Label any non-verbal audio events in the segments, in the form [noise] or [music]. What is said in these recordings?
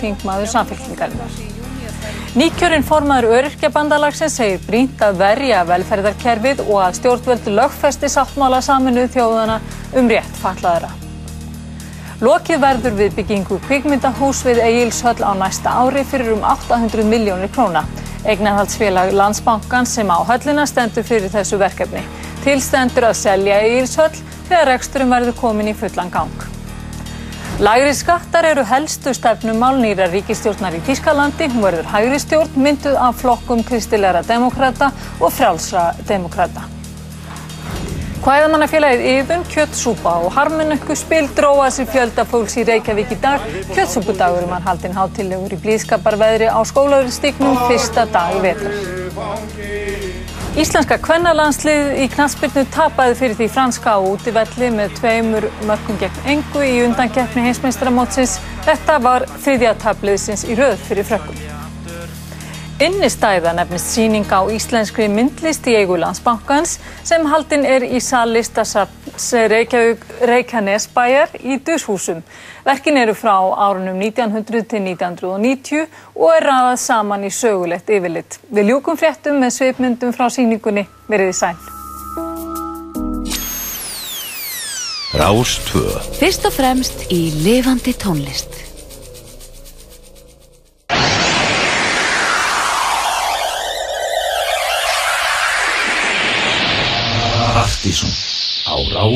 þingmaður samfélkingarinnar. Nýkjörinn formaður öryrkjabandalagsins segir brínt að verja velferðarkerfið og að stjórnvöldu lögfesti sáttmála saminuð þjóðana um rétt fallaðara. Lokið verður við byggingu kvikmyndahús við Egilshöll á næsta ári fyrir um 800 miljónir króna. Eignarhaldsfélag Landsbankan sem á höllina stendur fyrir þessu verkefni. Tilstendur að selja Egilshöll þegar reksturinn verður komin í fullan gang. Lægri skattar eru helstu stefnum málnýra ríkistjórnar í Þískalandi. Hún verður hægri stjórn mynduð af flokkum kristilegra demokrata og frjálsra demokrata. Hvæðamannafélagið Yðun, Kjötsúpa og Harmunökku spil dróða sér fjölda fólks í Reykjavík í dag. Kjötsúpudagurum var haldinn hátilegur í blíðskaparveðri á skólaurinstíknum fyrsta dag vetrar. Íslenska kvennalandslið í knaspirnu tapaði fyrir því franska á útivelli með tveimur mörgum gegn engu í undankeppni heimsmeistramótsins. Þetta var þriðja tabliðsins í röð fyrir frökkum. Innistæða nefnist síning á íslenskri myndlist í eigu landsbankans sem haldinn er í sallistasafns Reykjanesbæjar í Dushúsum. Verkin eru frá árunum 1900 til 1990 og er raðað saman í sögulegt yfirlitt. Við ljúkum fréttum með sveipmyndum frá síningunni veriði sæl. Rás 2 Fyrst og fremst í lifandi tónlist. Partíson á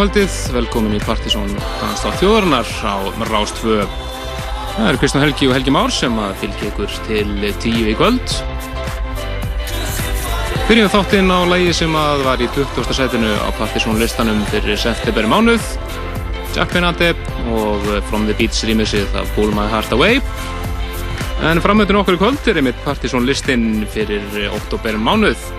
Rás 2 Góðvöldið, velkomin í Partíson Danstáð þjóðarnar á Rástvö. Það eru Kristján Helgi og Helgi Már sem að fylgja ykkur til tíu í kvöld. Byrjum þáttinn á lægi sem að var í 20. setinu á Partíson listanum fyrir september mánuð. Jack Benante og From the Beats rýmisið af Pull My Heart Away. En framöndun okkur í kvöld er einmitt Partíson listin fyrir oktober mánuð.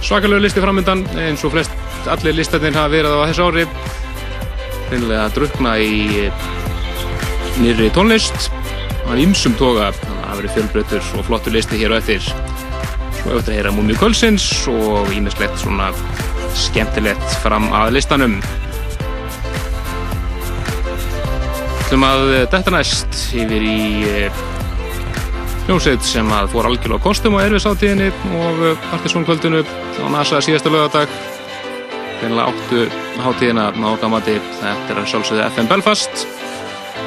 Svakalega listi framöndan eins og flest allir listatinn hafa verið á þessu ári. Reynilega að drukna í nýri tónlist hann ímsum toga. Að verið fjölbröttur og flottur listi hér og eftir. Svo eftir að heyra Múmi Kölsins og ímislegt svona skemmtilegt fram að listanum. Þú maður þetta næst yfir í hljómsveit sem að fór algjörlega kostum á erfisáttíðinni og partysónkvöldinu á NASA síðasta lögadag reynilega áttu hátíðina nágamati þetta er að sjálfsögðu FM Belfast.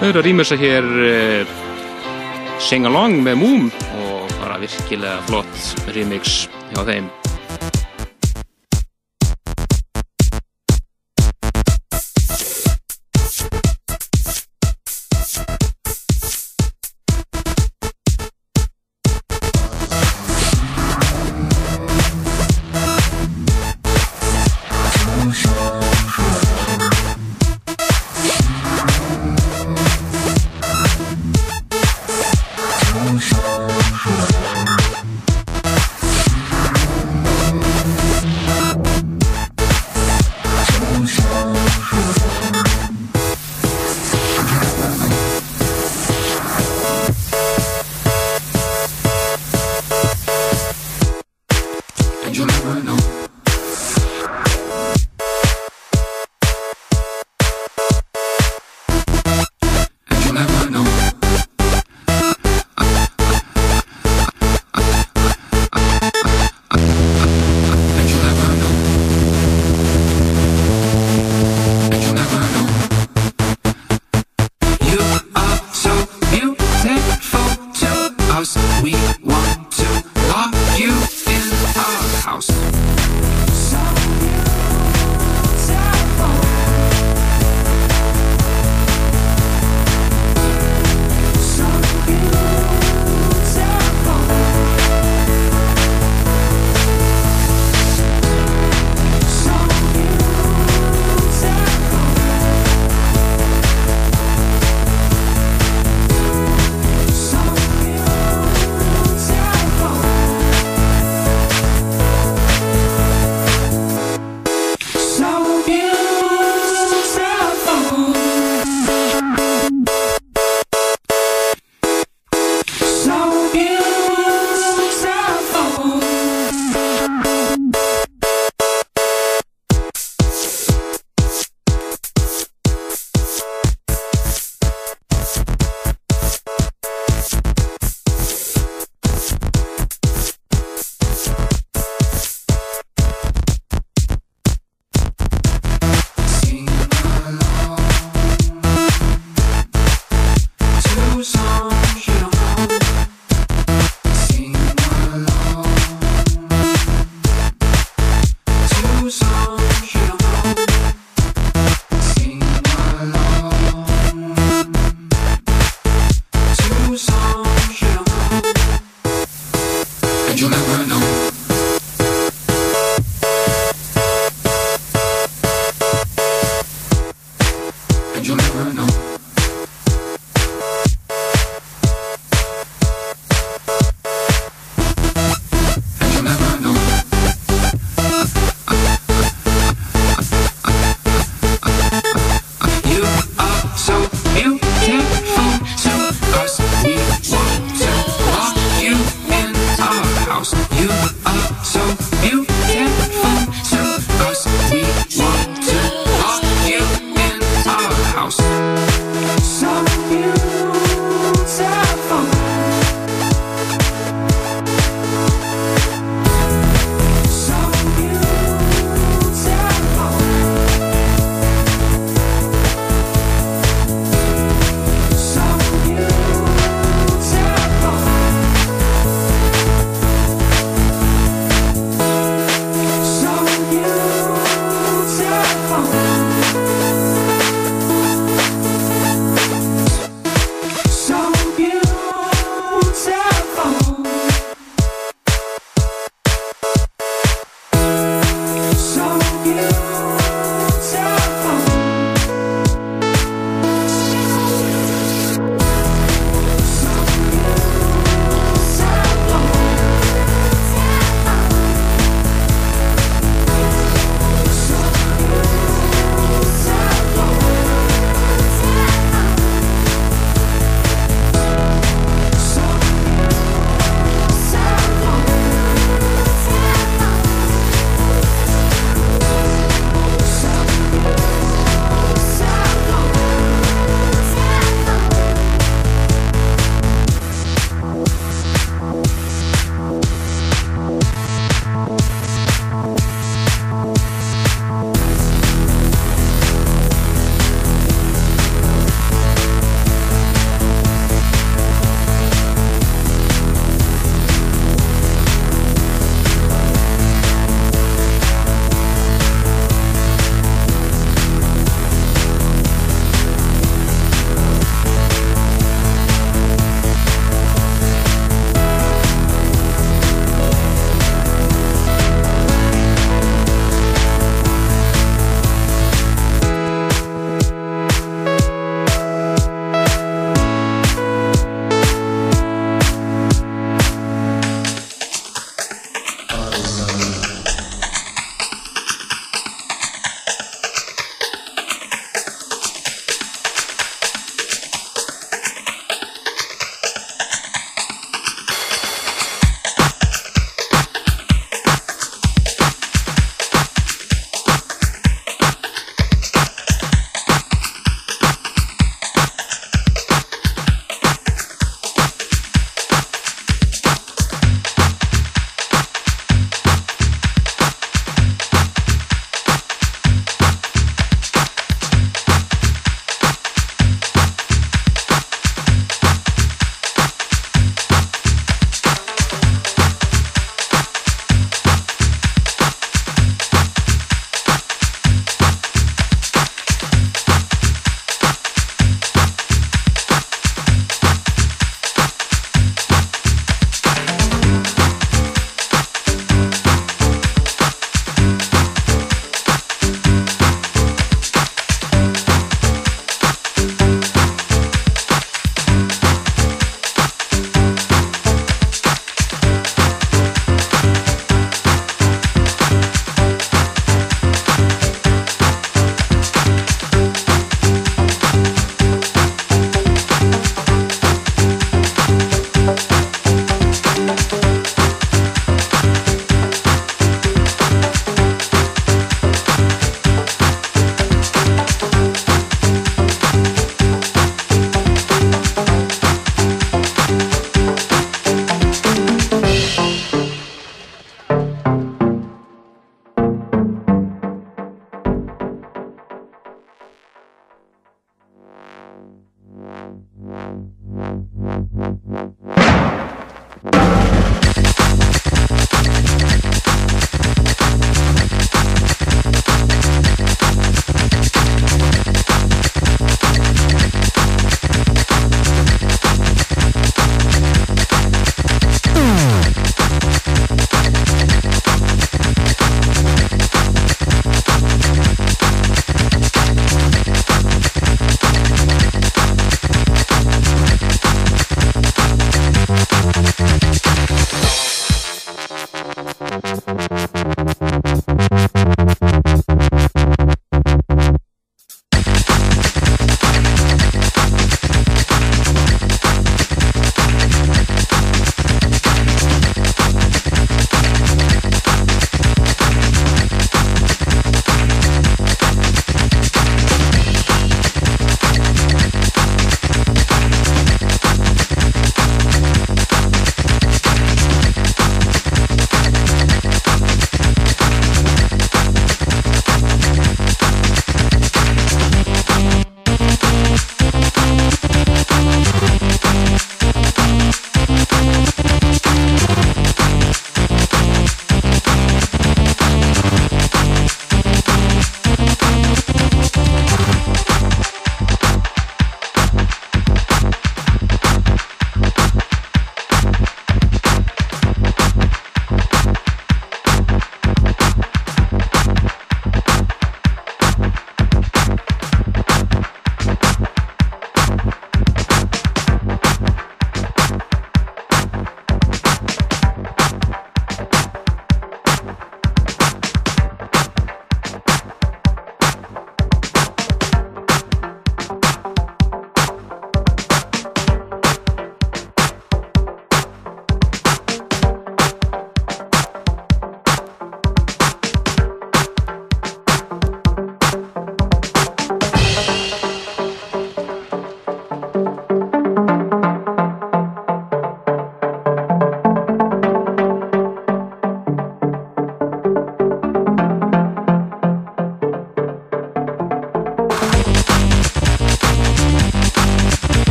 Þau eru að rýmur sig hér uh, Sing Along með Moom og bara virkilega flott remix hjá þeim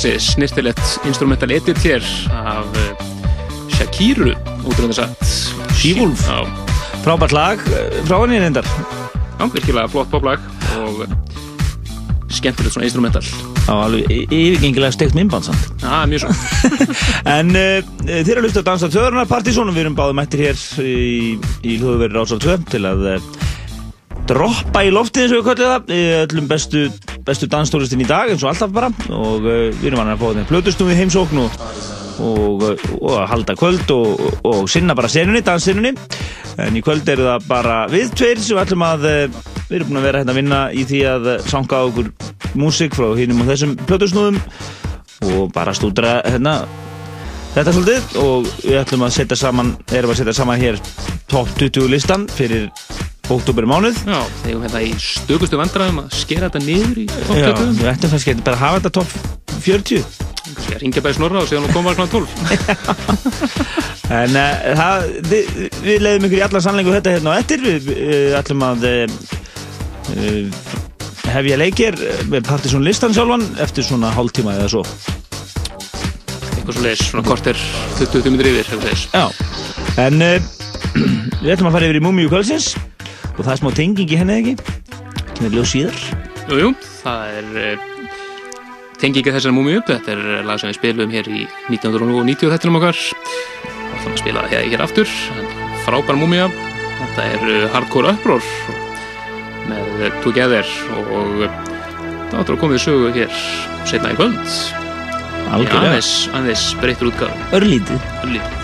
Sé snirtilegt instrumental edit hér af uh, Shakiru útrúin þess að She-Wolf. Frábært lag eh, frá henni reyndar. já, virkilega flott poplag og uh, skemmtilegt svona instrumental Já, alveg yfirgengilega steikt minnband samt. Já, mjög svo [laughs] En uh, eru að hlusta að dansa töðurnar partysónum, við erum báðum mættir hér í, í hljóðveri Rásar 2 til að uh, droppa í loftið eins og við kallum það, öllum bestu, bestu danstúristinn í dag eins og alltaf bara. Og uh, við erum að fá plötustum við heimsókn og, og, uh, og að halda kvöld og, og, sinna bara senunni, dansinunni en í kvöld eru það bara við tveir sem ætlum að uh, við erum búin að vera hérna að vinna í því að sanga okkur músík frá hinnum og þessum plötusnúðum. Og bara stúdra hérna þetta svolítið. Og við ætlum að setja saman erum að setja saman hér top 20 listan fyrir oktober mánuð Já, þegar hérna í stökustu vandræðum að skera þetta niður í Já, top 20 við ætlum kannski bara að hafa þetta top 40 Kannski að ringja bæði snorra og segja hún koma kl. 12 [laughs] en uh, það, við, við leiðum ykkur í allan sannleiku þetta hérna á eftir. Við uh, ætlum að uh, hefja leikir með Partiðsson listan sjálfan eftir svona hálftíma eða svo. Eitthvað svo leiðis, svona korter 20 minnir yfir hefur þess Já, en [clears throat] við ætlum að fara yfir í Múmiu kvöldsins og það er smá tenging í henni ekki? Kemur ljóð síðar Jú, jú, það er uh, tengingið þessar múmi upp. Þetta er lag sem við spilum hér í 1990 þettinum okkar. Og þannig að spila það hér, hér aftur. Frábær múmia þetta er uh, Hardcore Uproar með Together. Og uh, það áttur að koma við sögu hér setna í kvöld. Í aðeins, aðeins breyttur útgáð örlítið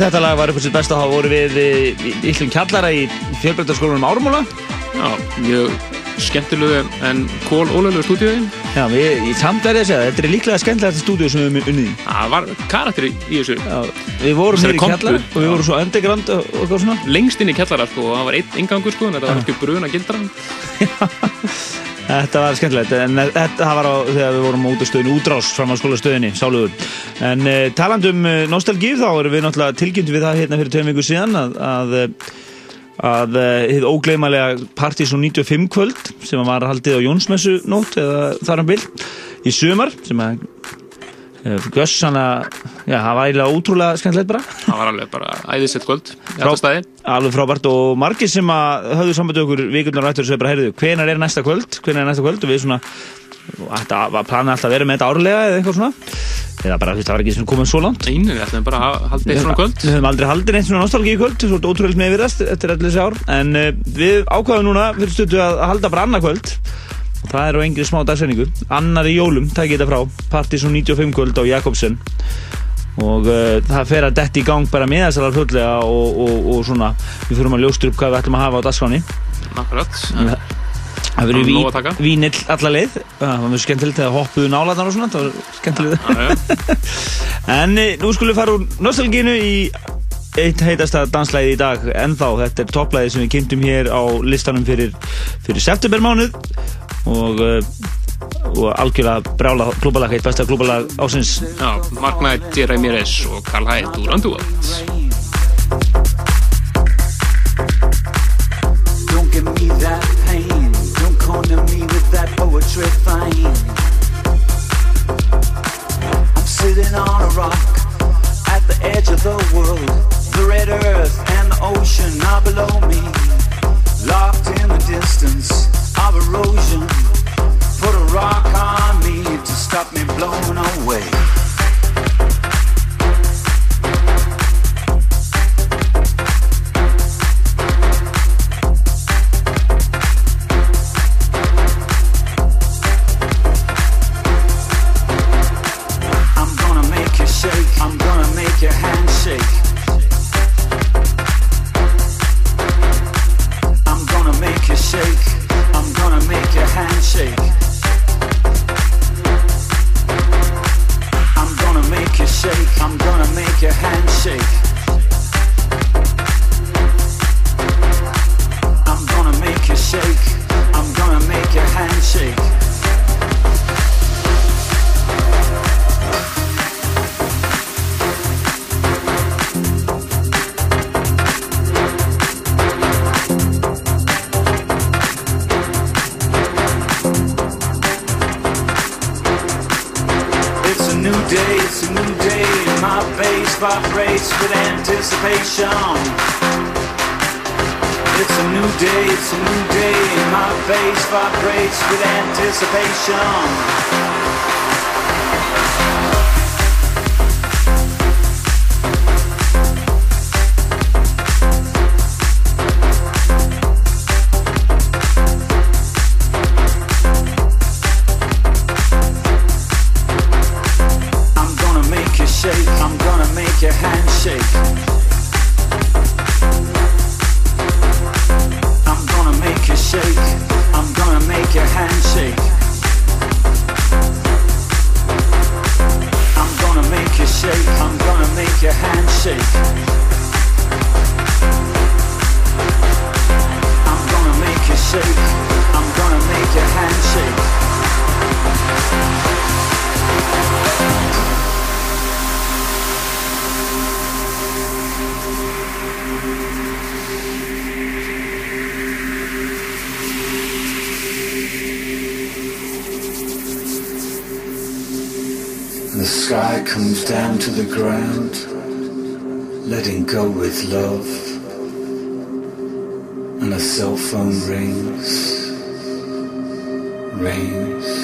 þetta lag var upp á sitt besta þá voru við í Íllum kjallara í fjölbreytarskólanum Ármúla Já, mjög skemmtilegu en kól ólöflegu stúdíuðin. Já, við, í samt verði að segja, þetta er líklega skemmtilegt stúdíu sem við höfum unnið. Það var karakter í þessu. Já, við vorum hér í kjallara og við vorum svo underground og eitthvað svona. Lengst inn í kjallara, sko, og það var einn ingangur, sko, en þetta var ekki bruna gildra. [laughs] [laughs] Þetta var skemmtilegt, en þetta það var á, þegar við vorum út á stöðinu útrás fram á skólastöðinni, sálugur. En uh, taland um uh, nostalgíu þá erum við náttúrulega tilkynntu við það hérna fyrir tveim vikur síðan að, að, eh, að hið ógleymalega Partizón 95 kvöld sem var haldið á Jónsmessu nótt eða þar um bil í sumar sem að gössana, já, það var eiginlega ótrúlega skemmtilegt bara. Það var alveg bara æðisett kvöld. Alla staði. Alveg frábært og margir sem að höfðu sambandi okkur vikurnar og eftir þessu bara heyrðu, hvenar er næsta kvöld, hvenar er næsta kvöld? Og við svona, þetta var planið alltaf að vera með þetta árlega eða eitthvað svona. Eða bara það var ekki sem komið svo langt. Einu, við ætlum bara að halda eitt svona kvöld. Við höfum aldrei haldið neitt svona nostalgíu kvöld, svo ótrúlega en fyrir að, að og það er á engri smá dagsendingu annar í jólum, takk ég þetta frá. Partizón 95 kvöld á Jakobsen. Og uh, það fer að detti í gang bara með þessar hlutlega og, og, og svona. Við þurfum að ljóstra upp hvað við ætlum að hafa á dagskráni Akkurat. það verður Það er ví, að vínill alla leið. Það var mjög skemmtilegt þegar hoppuðu nálaðnar og svona það var skemmtilegt. Já, já. [laughs] en eh, nú skulum við fara úr nostalgínu í eitt heitasta danslæði í dag ennþá, þetta er topplæði sem við kynntum hér á listanum fyrir, fyrir septembermánuð og, uh, og algjörlega brála klúbalag, eitt besta klúbalag ásins Já, Mark Knight, J. Ramirez og Karl Haidt úr Underworld. Ocean are below me. Locked in the distance of erosion. Put a rock on me to stop me blowing away. Day, it's a new day. My face vibrates with anticipation. The sky comes down to the ground, letting go with love. And a cell phone rings, rings.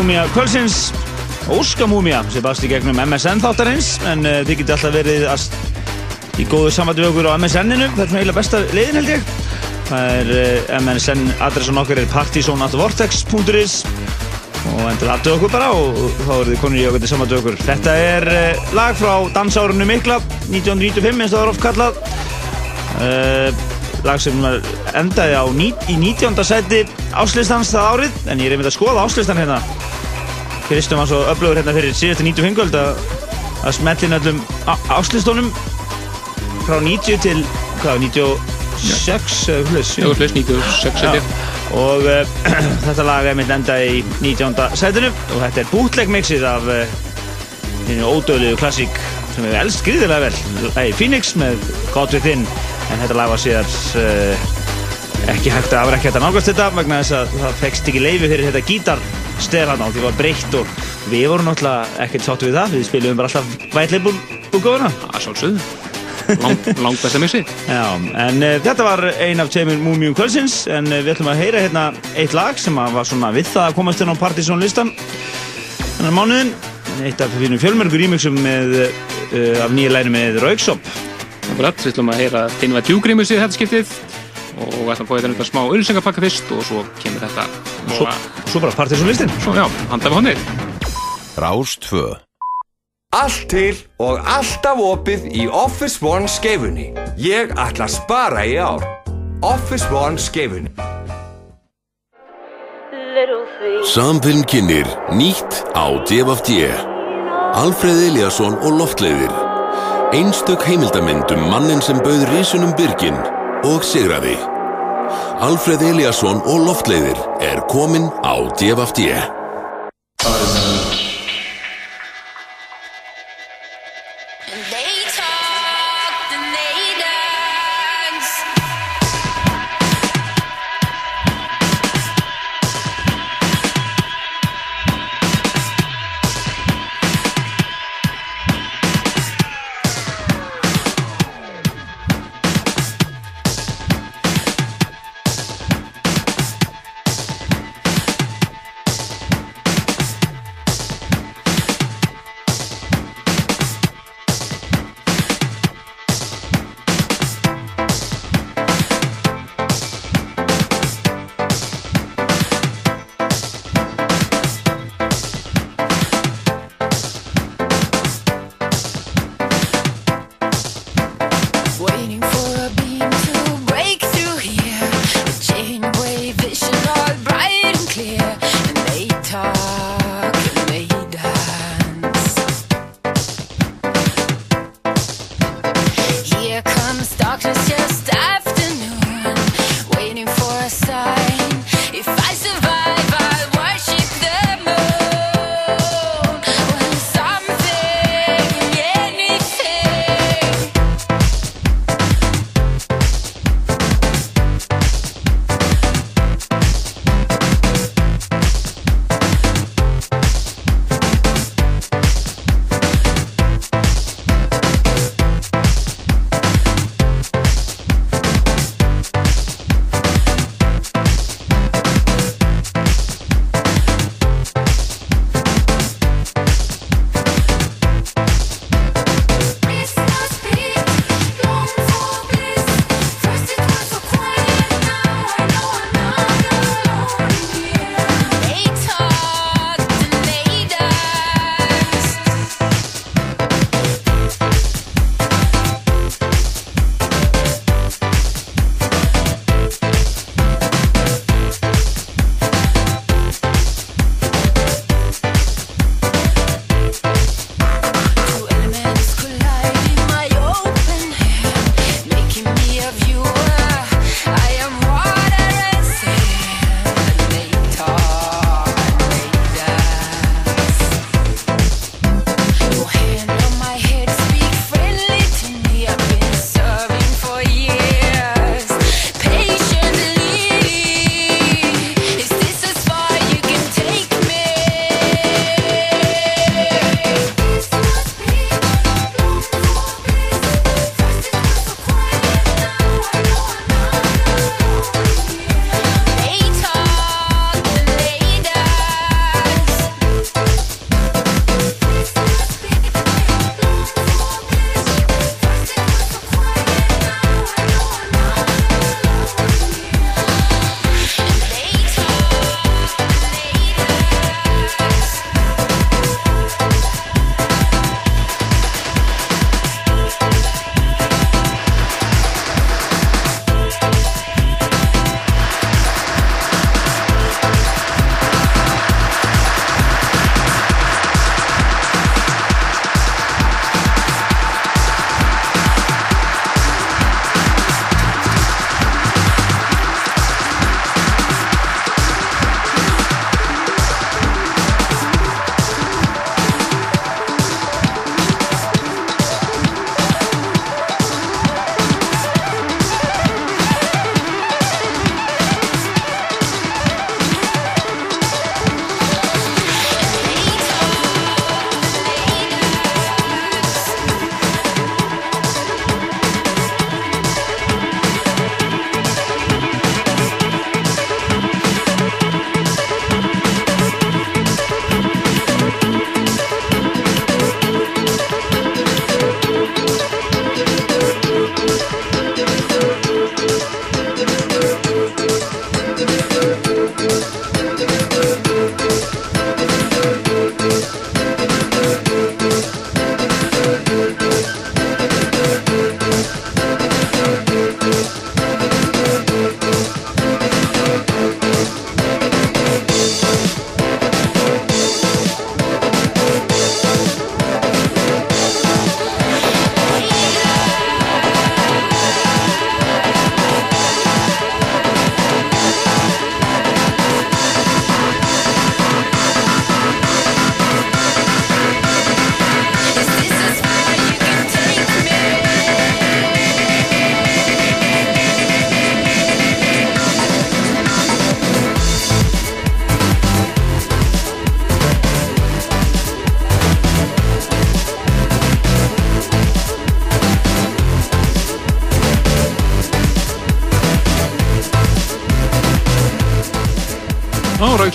Múmia kvölsins, Óska múmia, sem bast í gegnum MSN þáttarins, en uh, þið getur alltaf verið í góðu samvættu við okkur á MSN-inu, það er svona eiginlega besta leiðin held ég. Það er uh, MSN adressan okkar er partysonatvortex.is og endur aðtöðu okkur bara og þá eru þið konur í okkur til samvættu okkur. Þetta er uh, lag frá dansárunnu mikla, 1995 eins og það er oft kallað. Lag sem var endaði á ní, í 19. seti áslistans það árið en ég er einmitt að skoða áslistan hérna Kristján var svo öflugur hérna fyrir síðastu 95 kvöld að, að smellin öllum áslistónum frá 90 til hvað, 96 eða hlust Já, hlust 96 held ég. og uh, [clears throat] þetta lag er einmitt endaði í 19. setinu og þetta er bootleg-mixið af uh, henni ódöðlegu klassík sem við elst gríðilega vel Hey, Phoenix með God Within en þetta lag var síðar uh, ekki hægt að, hægt að nálgast þetta vegna þess að það fegst ekki leiði fyrir þetta gítarstef hann og því var breytt og við vorum náttúrulega ekkert sáttu við það við spilum bara alltaf vætleipum úrgóðuna Það er. Lang, [laughs] langt besta mixi. Já, en uh, þetta var ein af tveimur Múmium kvöldsins en uh, við ætlum að heyra hérna eitt lag sem að var svona við það að komast inn á Partizón listan þennan mánuðin eitt af þínum fjölmörgur með, uh, af nýja læri með Rauksop Akkurat, við ætlum að heyra Tinva Djúgrímu síðan þetta skiptið og ætlum að fá þetta smá auðlýsingapakka fyrst og svo kemur þetta svo, svo bara Partizón listin Svo, já, handa við honnið. Rás 2 Allt til og alltaf opið í Office One skeifunni. Ég ætla að spara í ár. Office One skeifunni. Samfilm kynir nýtt á DFFD Alfreð Eliasson og Loftleiðir Einstök heimildamynd um mannin sem bauð risunum byrgin og sigraði Alfreð Eliasson og Loftleiðir er komin á DFFD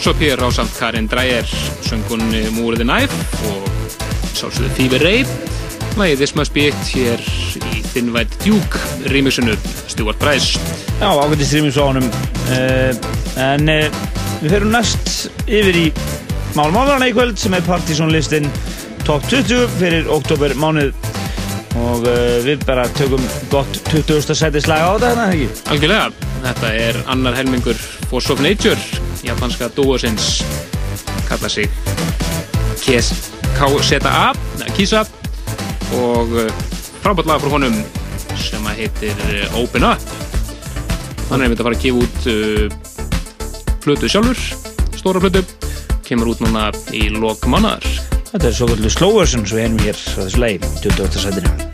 á Rauksopir á samt Karin Dreyer söngunni Múrið Næf og lagið This Must Be It hér í Thin White Duke rýmisunu Stuart Price. Já, ágættist rýmis á honum. Uh, En uh, við ferum næst yfir í Málmáðurna í kvöld sem er Partizón listin top 20 fyrir oktober mánuð og uh, við bara tökum gott 20. seti slag á þetta hérna, ekki? Algjörlega, þetta er annar helmingur Force of Nature japanska dúosins kalla sig KZA Kisa og frábært lag frá honum sem að heitir Open Up. Hann er einmitt að fara að gefa út uh, flutu sjálfur stóra flutu, kemur út núna í lok mannar Þetta er svo kvöldu svo erum við hér á þessu lagi 28. setinu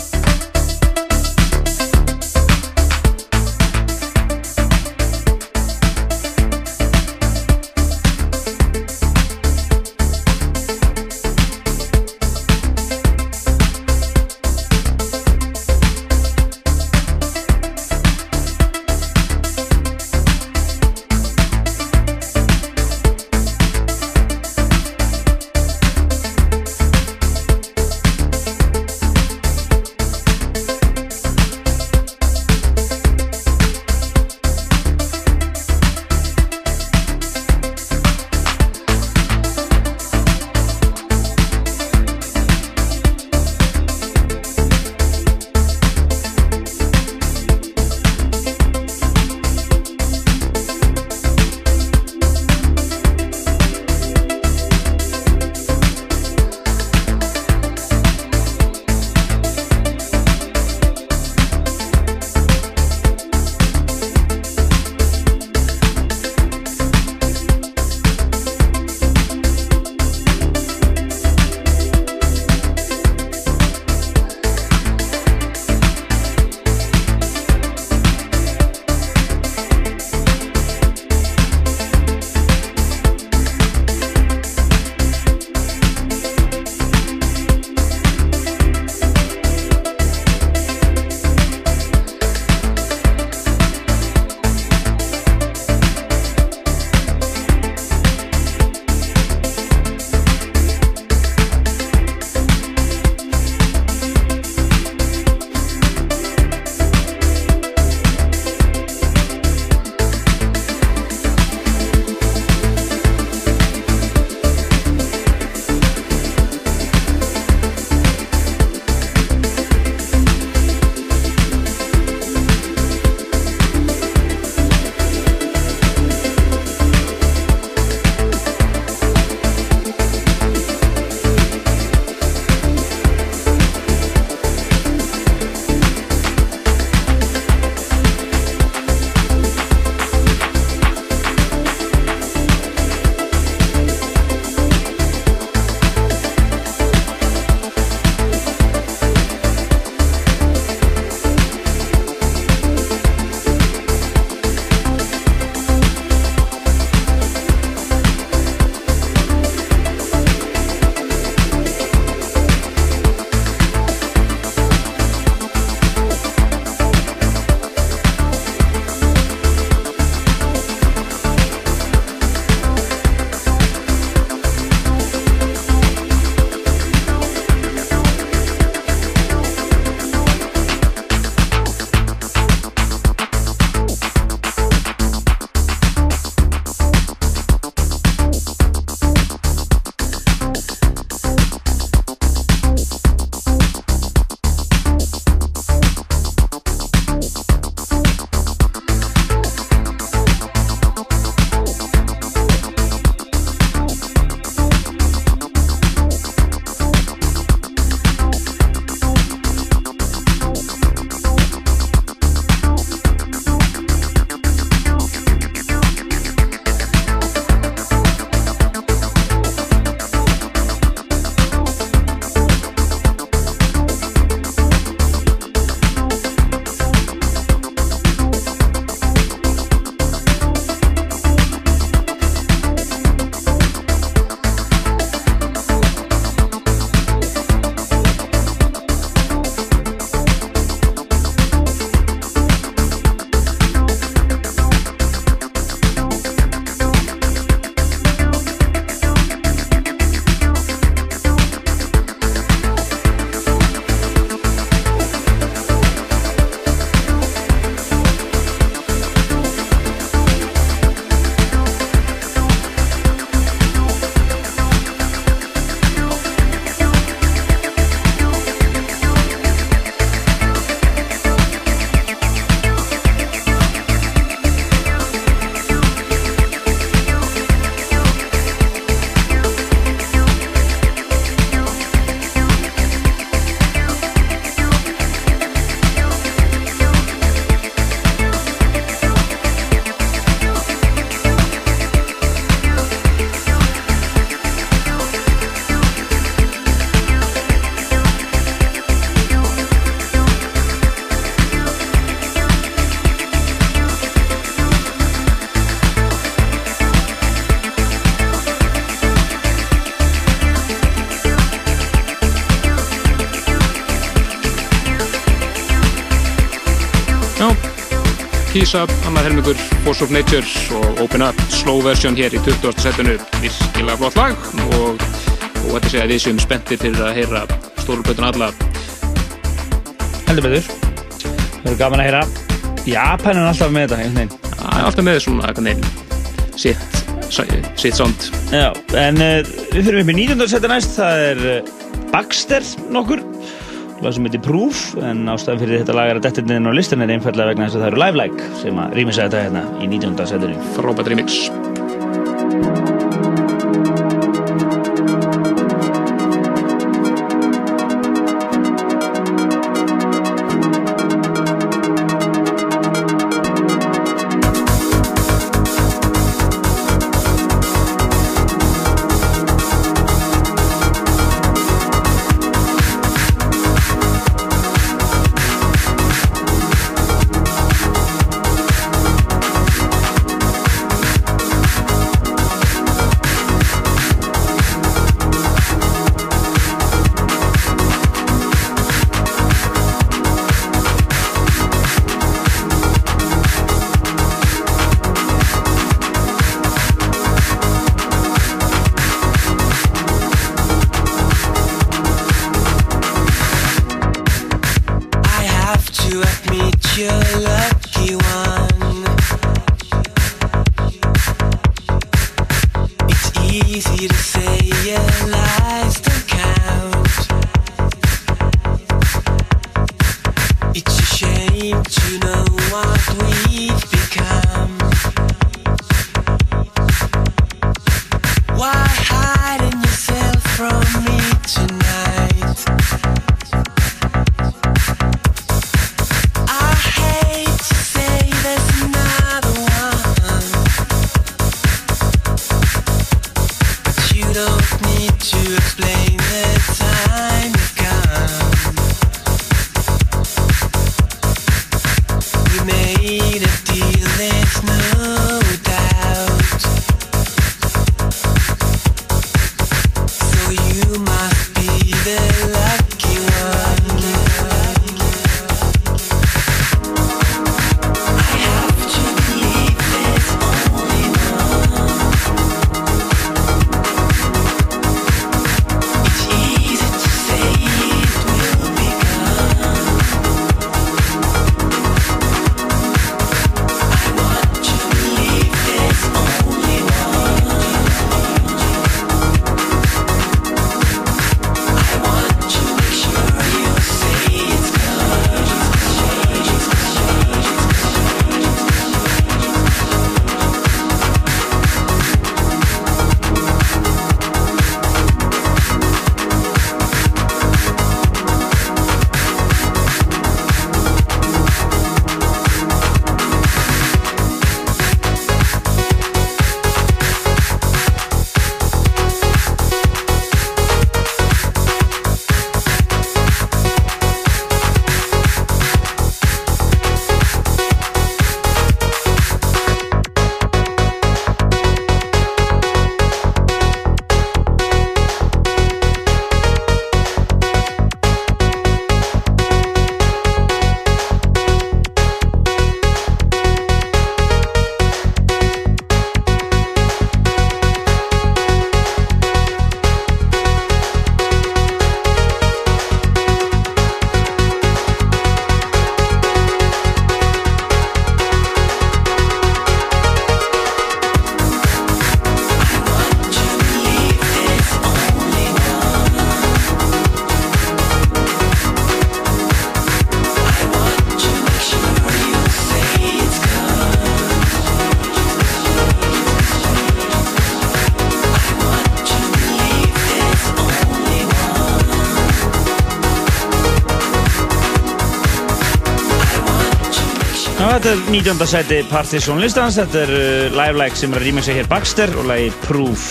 Visa, annar helmingur Force of Nature og Open Up slow version hér í 20. setinu virkilega flott lag og, og þetta segja að við séum spenntir fyrir að heyra stórulbötun alla Heldur betur. Það er gaman að heyra. Japan er alltaf með þetta. Það er alltaf með svona sitt, sitt sound Já, en uh, við fyrir upp í 19. seti næst, það er uh, Baxter nokkur, lag sem heitir Proof, en ástæðan fyrir þetta lag er að dettin inn á listan er einfallega vegna þess að það eru Live Like sem að rýmisa þetta hérna í 19. setinu. frábært remix þetta er 19. seti Partisan listans, þetta er uh, Live Like sem er að rýma sig hér Baxter og lagi Proof.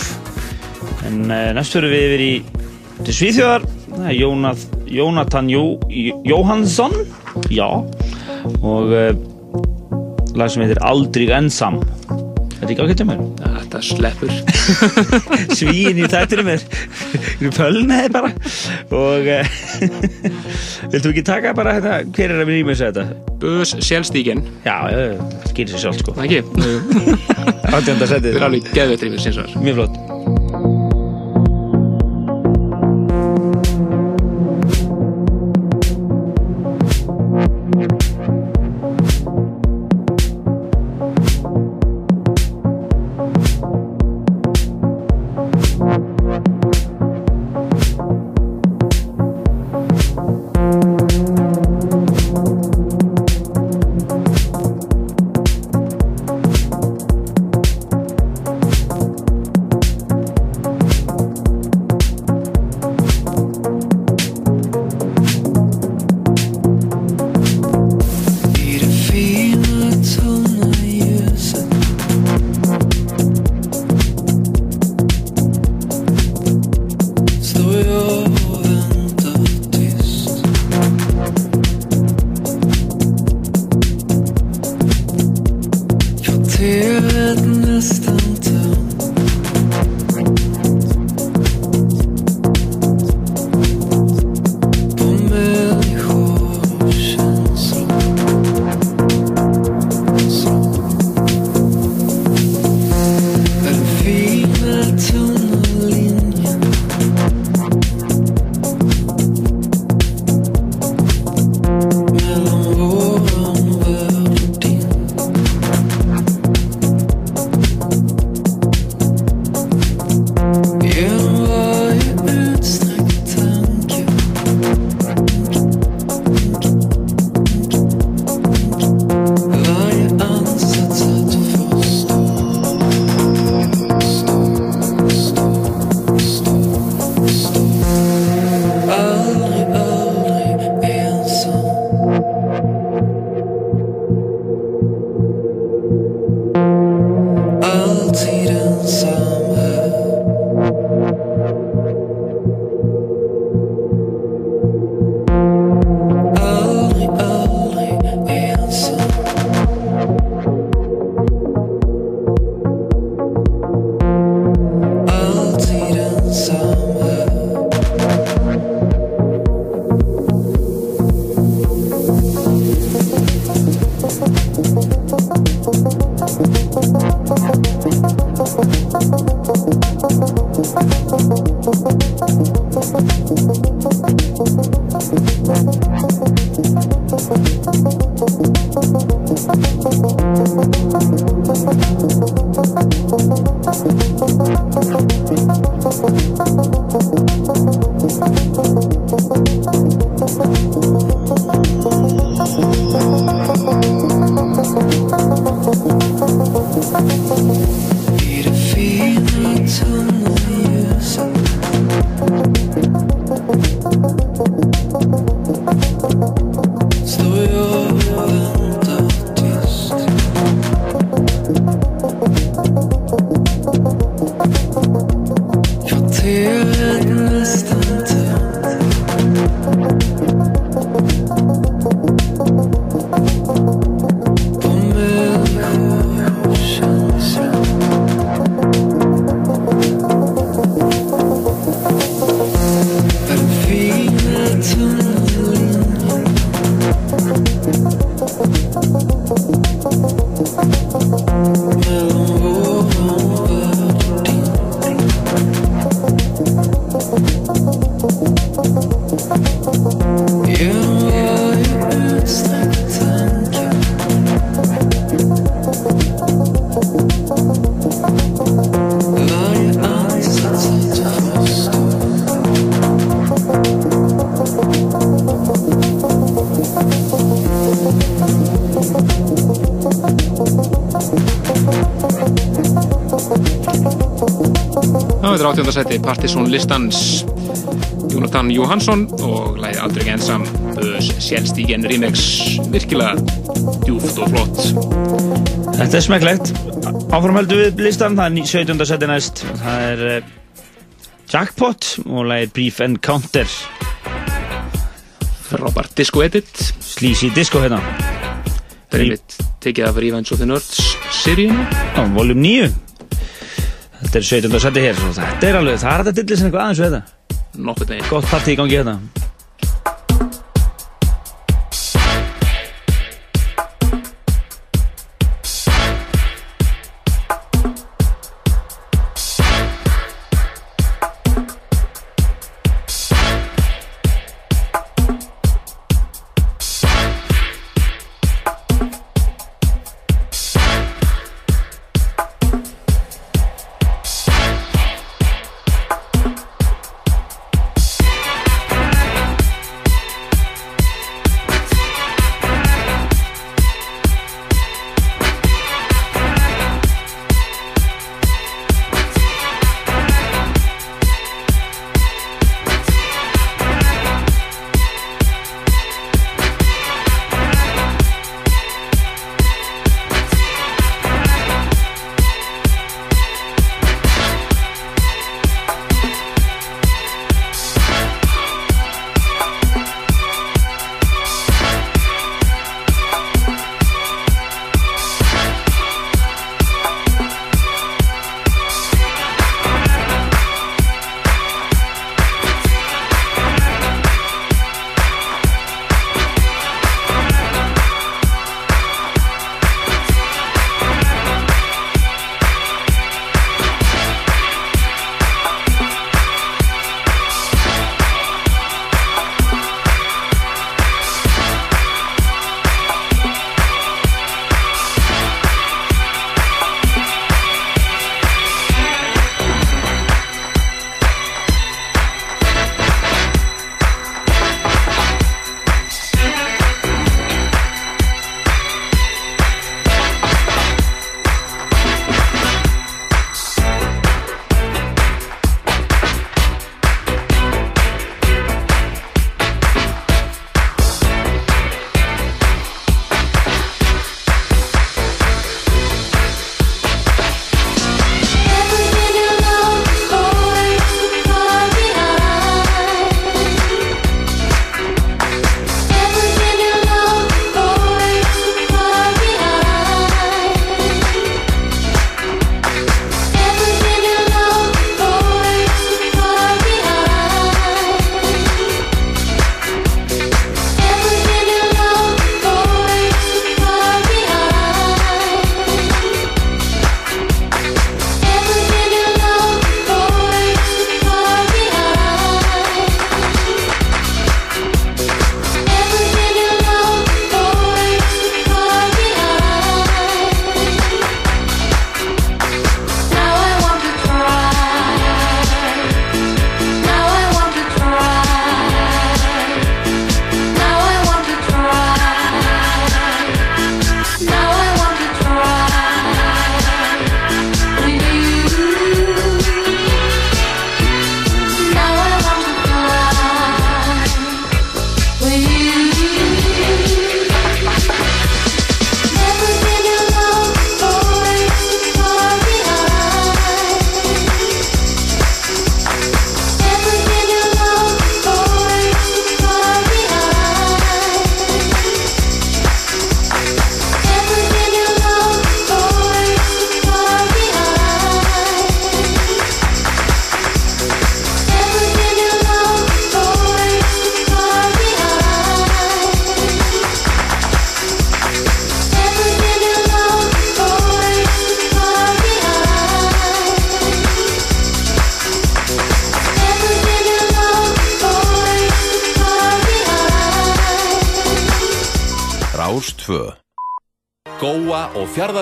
En uh, næst fyrir við yfir í til Svíþjóðar, það er Jónað, Jónatan Jó, Jó- Jóhannsson, já, og uh, lag sem heitir Aldrig ensam. Þetta er ekki ákveðt um mér. Þetta sleppur. [laughs] Svíin í þættinum er pölnaði bara og [laughs] viltu ekki taka bara hérna, hver er að við rýmur þetta? Bös sjálfstíkin. Já, það gerir sér sjálf sko. Það ekki? [laughs] Það er alveg var. Mjög flott. Er áttjóndarsæti Partisan listans Jónatan Jóhansson og læði aldrei ekki ensam Bös sjálfstíkin remix virkilega djúft og flott Þetta er smekklegt. Áframhöldu við listan, það er ní- 17. seti næst. Það er uh, Jackpot og lagið Brief Encounter. Frábært disco edit. Sleazy disco hérna. Þetta er einmitt tekið af Revenge of the Nerds seríuna. Já, voljum 9 Þetta er 17. seti hér Þetta er alveg, það er þetta dillis en eitthvað aðeins við þetta Nokkuð neginn. Gott partí í gangi hérna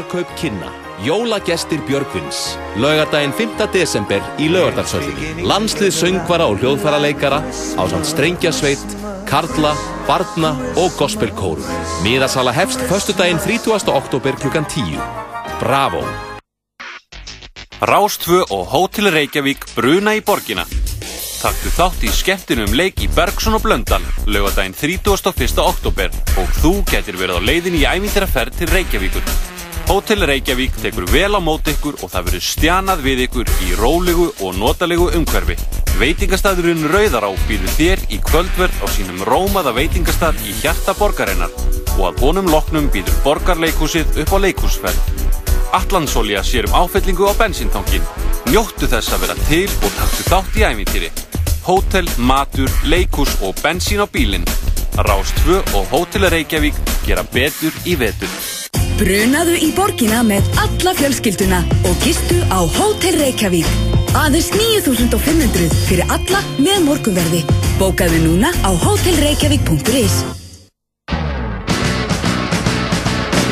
fjarðarkaup kynna Jólagestir Björgvins Laugardaginn 5. desember í Laugardalsöllinni Landslið söngvara og hljóðfæraleikara á samt strengjasveit, karla, barna og gospelkóru Miðasala hefst föstudaginn 30. oktober klukkan 10 Bravo Rástvö og Hótel Reykjavík bruna í borgina. Taktu þátt í skemmtinum leik í Bergson og Blöndal lögadaginn 31. oktober og þú getur verið á leiðin í æmyndir til Reykjavíkur. Hótel Reykjavík tekur vel á mót ykkur og það verður stjanað við ykkur í rólegu og notalegu umhverfi. Veitingastæðurinn Rauðará býður þér í kvöldverð á sínum rómaða veitingastað í hjarta borgarinnar. og að honum loknum býður borgarleikhúsið upp á leikhúsferð. Allansolja sér um áfellingu á bensíntankin. Njóttu þess að vera til og taktu þátt í ævintýri. Hótel, matur, leikhús og bensín á bílinn. Rás 2 og Hótel Reykjavík gera betur í vetur. Brunaðu í borgina með alla fjölskylduna og gistu á Hótel Reykjavík. Aðeins 9500 fyrir alla með morgunverði. Bókaðu núna á hótelreykjavík.is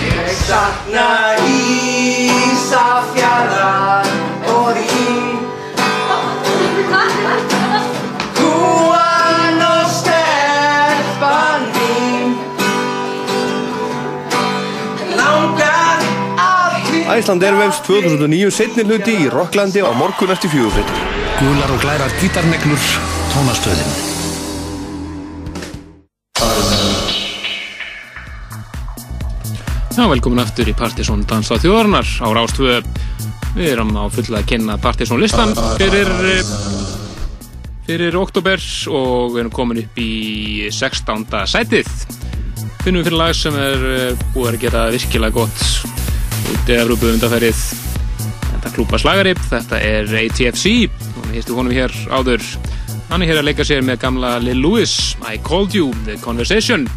Ég sakna Ísafjarðar Æsland Airwaves 2009 setni hluti í Rocklandi á morgun eftir fjögurfritt. Gular og glærar gítarneglur, tónastöðin. Já, velkomin aftur í Partisón Dansa þjóðarnar á Rástvö. Við erum á fulla að kynna Partisón listan fyrir, fyrir oktober og við erum komin upp í 16. sætið. Finnum við fyrir lag sem er eh, búið að gera virkilega gott út í Evrópu undanferið. Þetta klúpa slagarip, þetta er ATFC og við hýstum honum hér áður. Hann er hér að leika sér með gamla Lil Louis, I Called You, The Conversation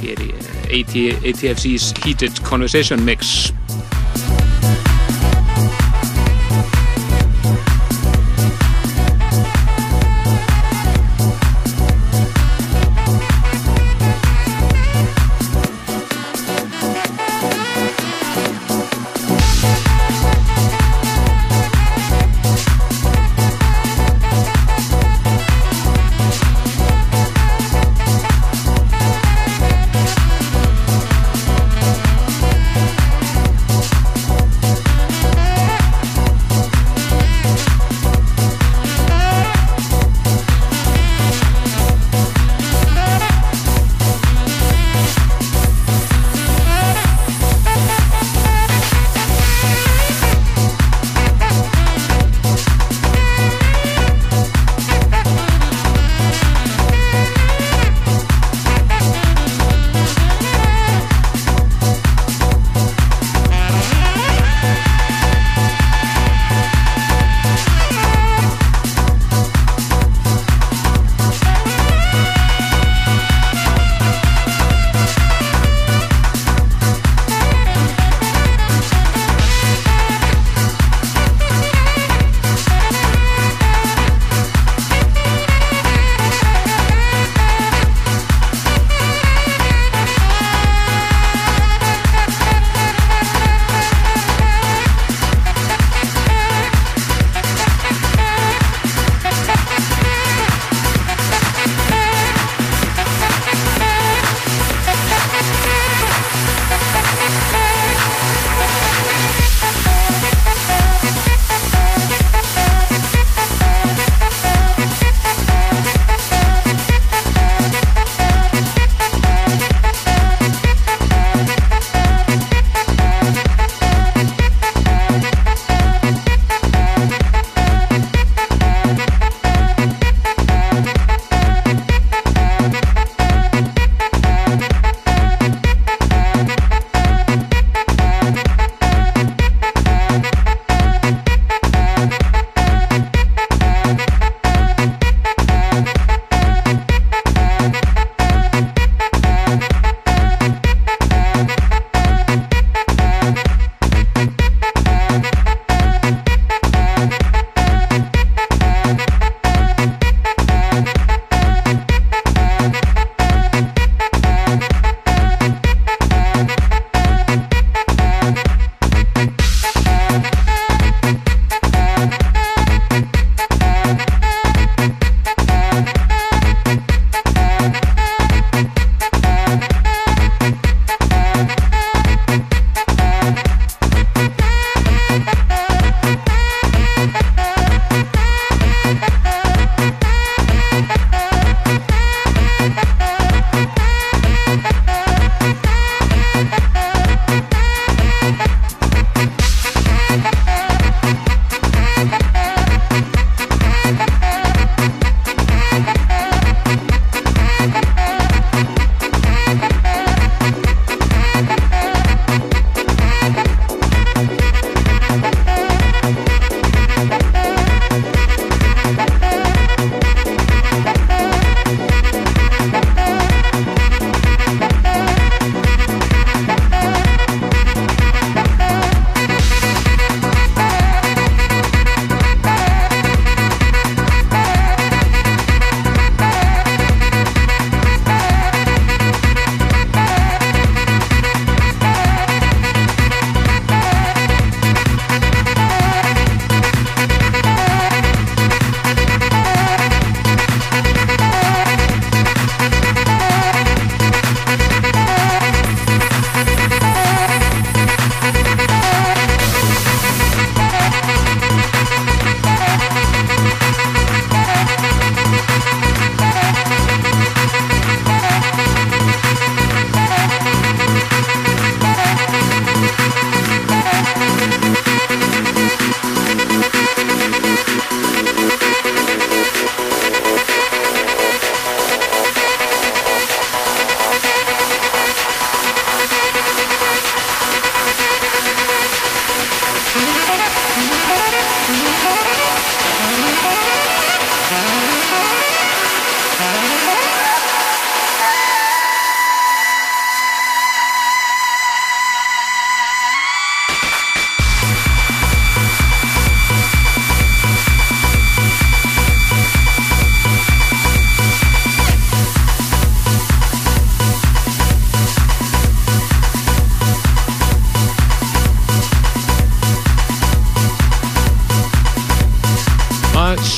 hér í AT, ATFC's Heated Conversation Mix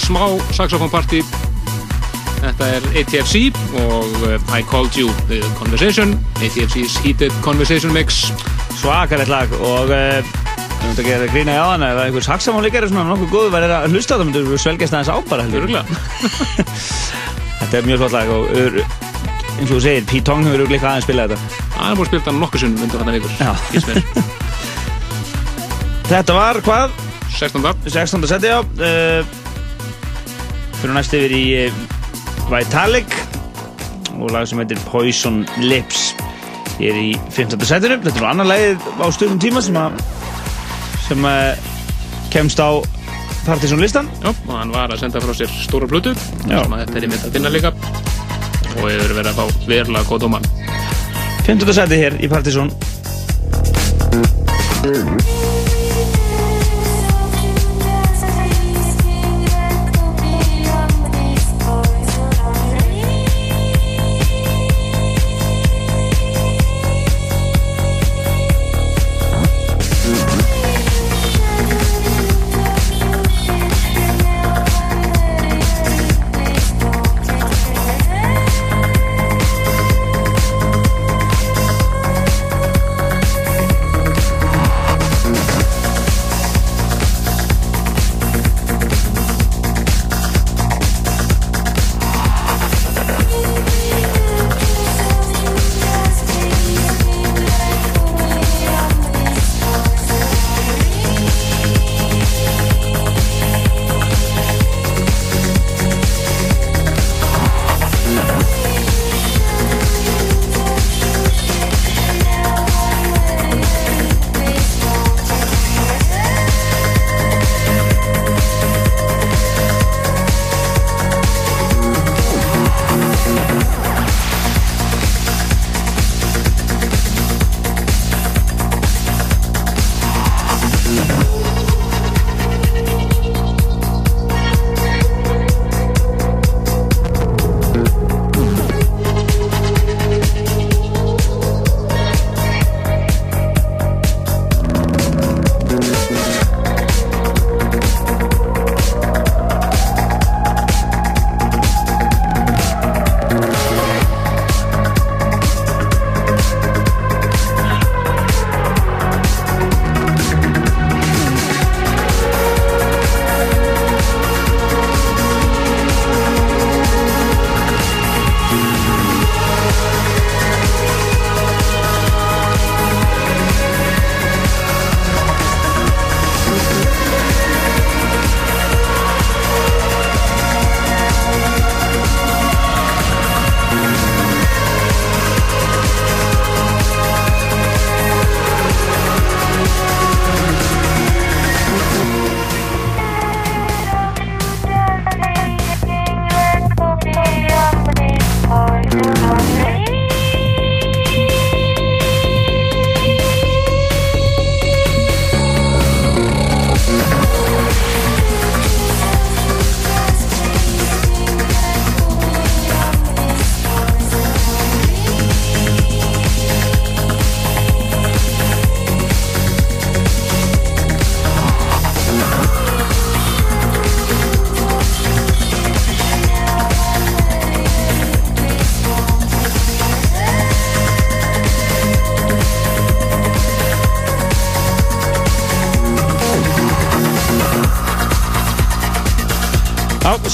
smá saxofónparti. Þetta er ATFC og uh, I Called You with Conversation, ATFC's Heated Conversation Mix. Svakalegt lag og uh, við myndum að gera grína í aðan ef einhver saxamónleikari svona nokkuð góður væri að hlusta á það við svelgjast aðeins á bara heldur. Öruglega. [laughs] Þetta er mjög flott lag og ör, eins og þú segir, Pete Tong hefur líka aðeins spilað þetta. Það er búin að spila þetta nokkuð sunnum undan þarna vikur. Já. Fyrst [laughs] mér. Þetta var hvað? 16. 16. seti á. Uh, fyrir næst yfir í uh, Vitalik og lag sem heitir Poison Lips. Ég er í 15. setinu. Þetta er nú annar lagið á stundum tíma sem að sem að kemst á Partiðsson listan. Já, og hann var að senda frá sér stóra blötu. Já. Sem að þetta er í mynd að finna líka. Og hefur verið að fá verulega góð dóma. 15. seti hér í Partiðsson.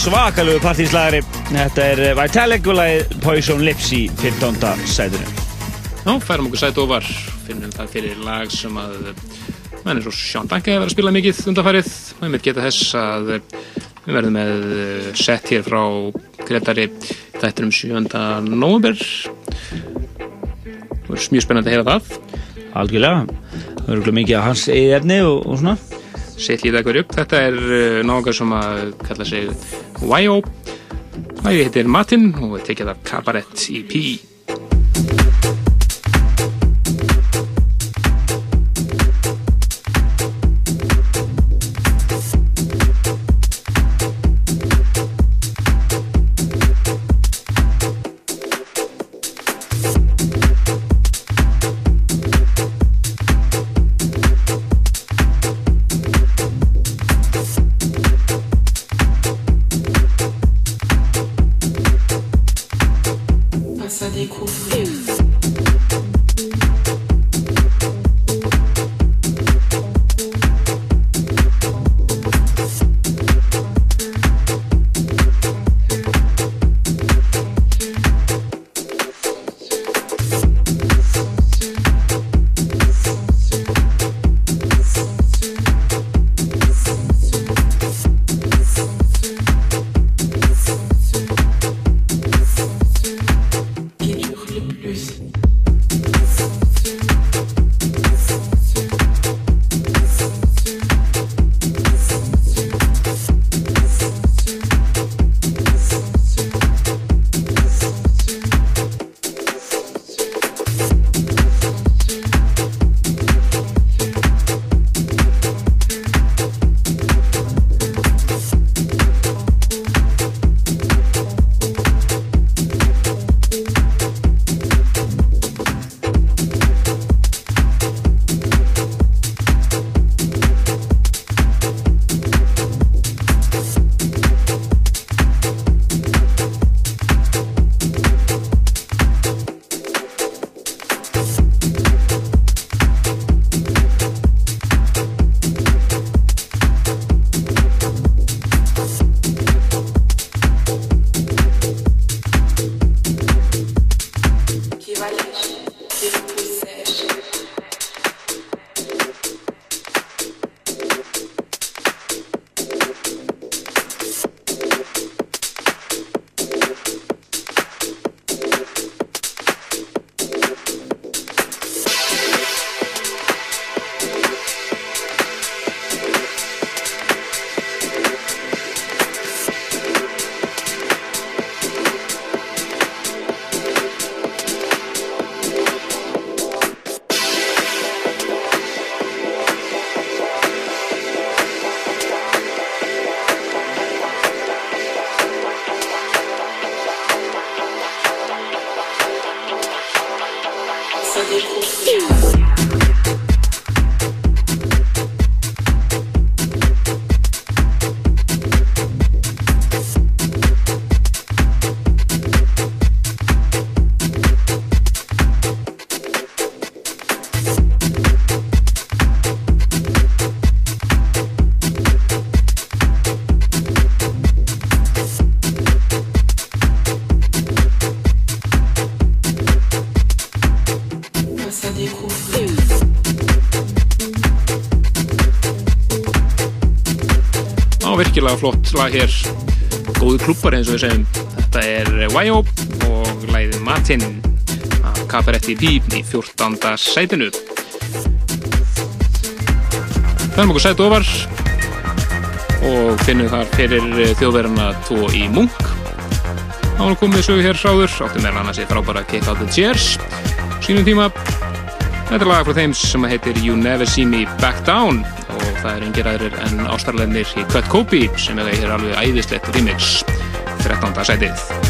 Já, svakalegu partíslagari. Þetta er eh, Vitalik og lagið Poison Lips í 15. sætinu. Já, færum okkur sæti ofar, finnum það fyrir lag sem að menn eins og Sean Danke verið að spila mikið undanfærið. Við mitt geta þess að við verðum með eh, set hér frá Gretari þættir um 7. november. Það verður mjög spennandi að heyra það. Algjörlega. Það verður mikið af hans eigið efni og, og svona. Sett lítið ekkur upp. Þetta er náðungar sem að kalla sig YO. Lægi heitir Martin og er tekið af Cabaret E EP. Flott lag hér. Góðu klubbar eins og við segjum. Þetta er Wayo og lagið Martin af Cabaretti Píp í 14. sætinu. Fennum okkur sæt ofar og finnum þar fyrir þjóðverðarna tvo í Munk. Þá er komið sögu hér sáður áttum meðal annars í frábæra Kick Out The Chairs sínum tíma þetta er laga frá þeim sem heitir You Never See Me Back Down það er engir aðrir en ástarlegnir í Cut Kobe sem er hér alveg æðislegt remix 13. sætið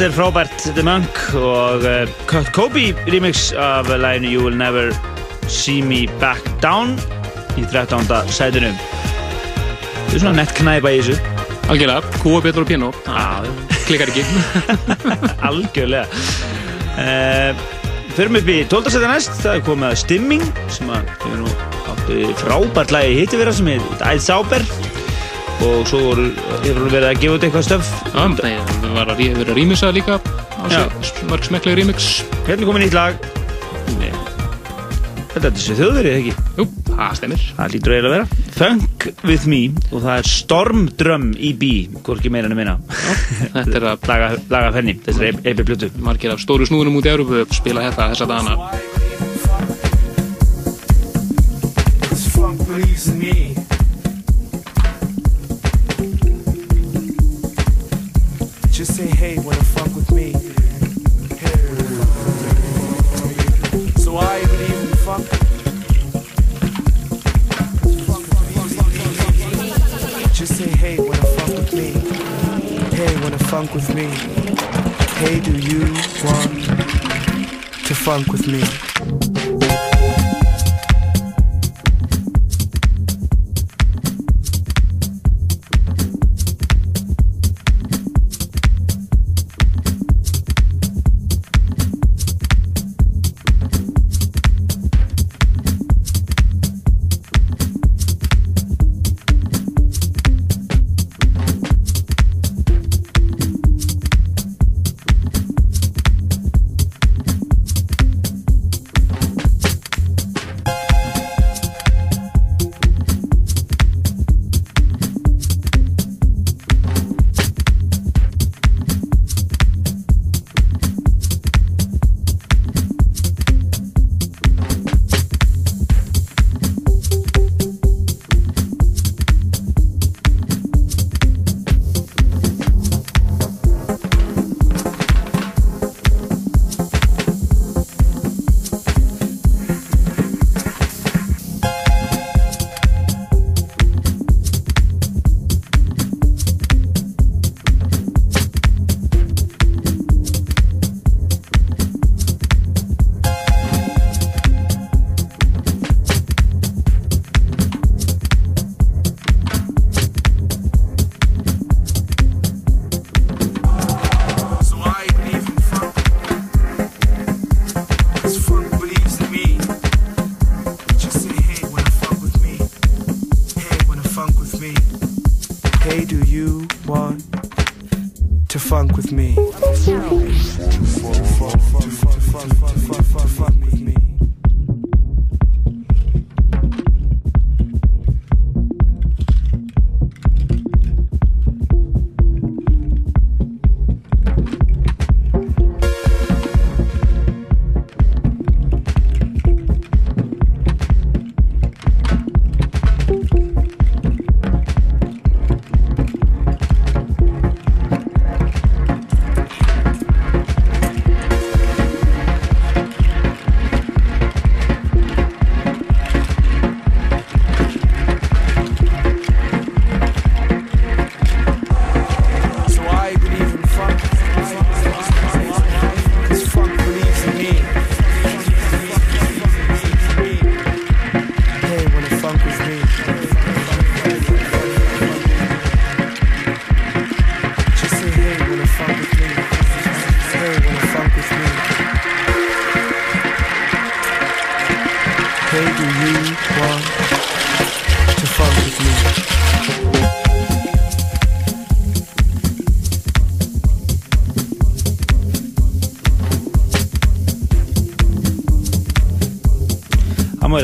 Þetta er frábært The Monk og uh, Kurt Kobe remix af læginu You Will Never See Me Back Down í 13. sætinu. Þetta er svona nett knæpa í þessu. Algjörlega, kúa betur á piano. Klikkar ekki. [laughs] Algjörlega. Uh, Förum upp í 12. sæti næst, það er komið að Stimming sem að hefur nú áttu frábært lagi hitti vera sem er Æð Sáber og svo voru, hún verið að gefa út eitthvað stöf Já, nei, það var að rí- verið að rýmisa líka mörg smekklega remix. Hérna er komið nýtt lag? Nei. Þetta er þessi þjóðverið, ekki? Jú, það stemmir Það lítur eiginlega að vera. Funk With Me og það er Stormdrum EB Hvorki meira en að minna Þetta er að laga, fenni, þessari EP plötu. Margir af stóru snúðunum út í Európu spila þetta þessa dagana funk with me?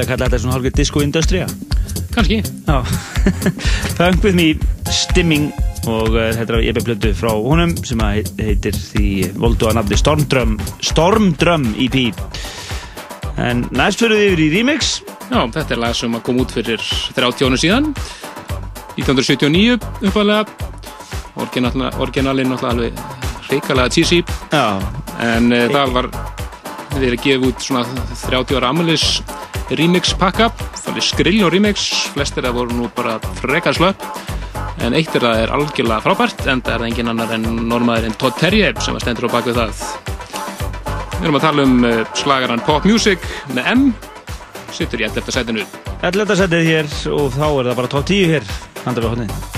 Eiginlega kalla þetta svona hálfgeir disco-industria Kanski Já. [laughs] Funk With Me, Stimming og uh, þetta er EP plötu frá honum sem að heit- heitir því voldu að nafni Stormdrum Stormdrum EP En næst fyrir við yfir í remix. Já, þetta er lag sem að kom út fyrir 30 ára síðan. 1979 uppalega orginalinn náttúrulega alveg hrikalega cheesy. Já. en uh, það var verið gefið út svona 30 ára amulis remix pakka þannig skrill og remix, flestir það voru nú bara frekar slöpp. En eitt er það er algjörlega frábært en það er það engin annar en normaður en Todd Terje sem að stendur á baku það. Við erum að tala um uh, slagaran Pop Music með M. Sittur í 11. sætinu. 11. setið hér og þá er það bara top 10 hér handar við hodnið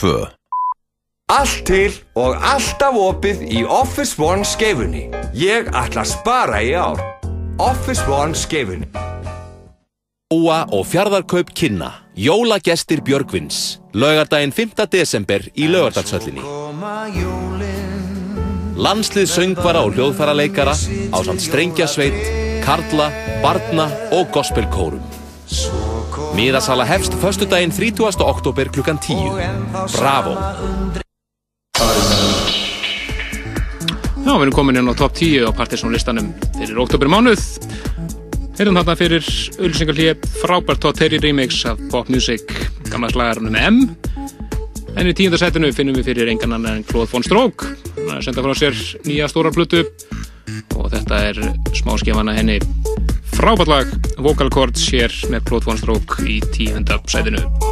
2 Allt til og alltaf opið í Office One skeifunni. Ég ætla að spara í ár. Office One skeifunni. Óa og fjardarkaup kynna Jólagestir Björgvins Laugardaginn 5. desember í Laugardalshöllinni Landslið söngvara og hljóðfæraleikara á samt strengjasveit, karla, barna og gospelkórum Miðasala hefst föstudaginn 30. oktober klukkan 10 Bravo! Já, við erum komin inn á top 10 á Partiðsson listanum fyrir oktober mánuð. Erum þarna fyrir auðvisingarlíð frábært Todd Terry remix af pop music gamla slagarunum M. En í tíundarsætinu finnum við fyrir engan annan en Claude von Stroke. Hann er senda frá sér nýja stóra plötu og þetta er smáskjafana henni frábært lag Vocal Chords hér með Claude von Stroke í tíundarsætinu. Thank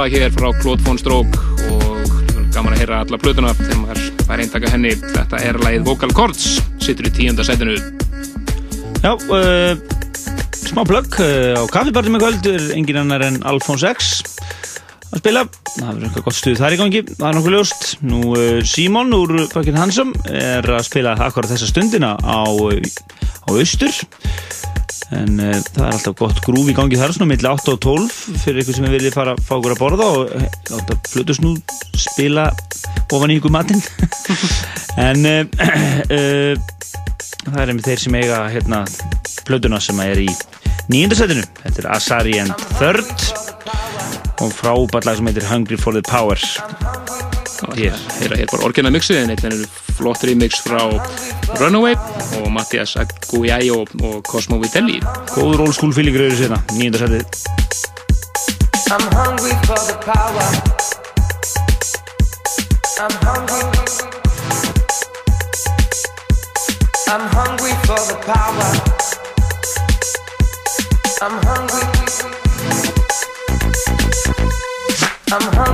lag hér frá Claude von Stroke og gaman að heyra alla plötuna þegar maður fær eintaka henni. Þetta er lagið Vocal Chords, sittur í tíunda setinu. Já, uh, smá plögg uh, á kaffibartum í kvöld er engin annar en Alphonse X að spila. Það verður eitthvað gott stuð þar í gangi, það er nokkuð ljóst. Nú, uh, Simon úr Fucking Handsome er að spila akkurat þessa stundina á, á Austur. En uh, það er alltaf gott grúf í gangi. Þar, svona milli 8 og 12 fyrir ykkur sem er viljið fara að fá okkur að borða og eh, láta flutusnúð spila ofan í ykkur matinn. [laughs] en uh, uh, [clears throat] það er einmitt þeir sem eiga hérna plötuna sem er í nýjöndarsætinu þetta er Asari and Third og frábært lag sem heitir Hungry for the Power. Hér, hér, hér bara orginal mixið en einnig er flott remix frá Runaway og Mattias Aguiai og, og Cosmo Vitelli góður old school feelingur eru sérna nýjöndarsætið I'm hungry for the power. I'm hungry. I'm hungry for the power. I'm hungry. I'm hungry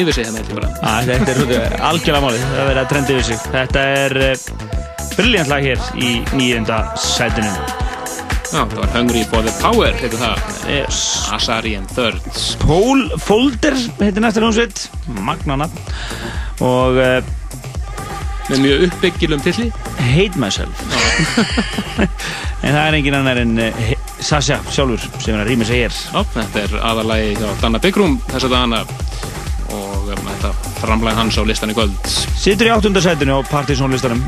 trendið yfir sig hérna þannig að þetta er bara. Að, Þetta er algjörlega málið. Að vera trendið yfir sig. Þetta er eh, briljant lag hér í nýjönda sætunum Já, það var Hungry for the Power heitir það. Yes. Asarian Thirds. Pól Folder heitir næsta hljómsveit. Magnana og uh, með mjög uppbyggilum tilli Hate Myself. [laughs] En það er engin annar en uh, Sasha sjálfur sem er að rýma sig hér. Ó, Þetta er aðalægi á Danna Byggrum þess að Danna framlega hans á listan í göld Sittur í áttundasætinu á partysónlistanum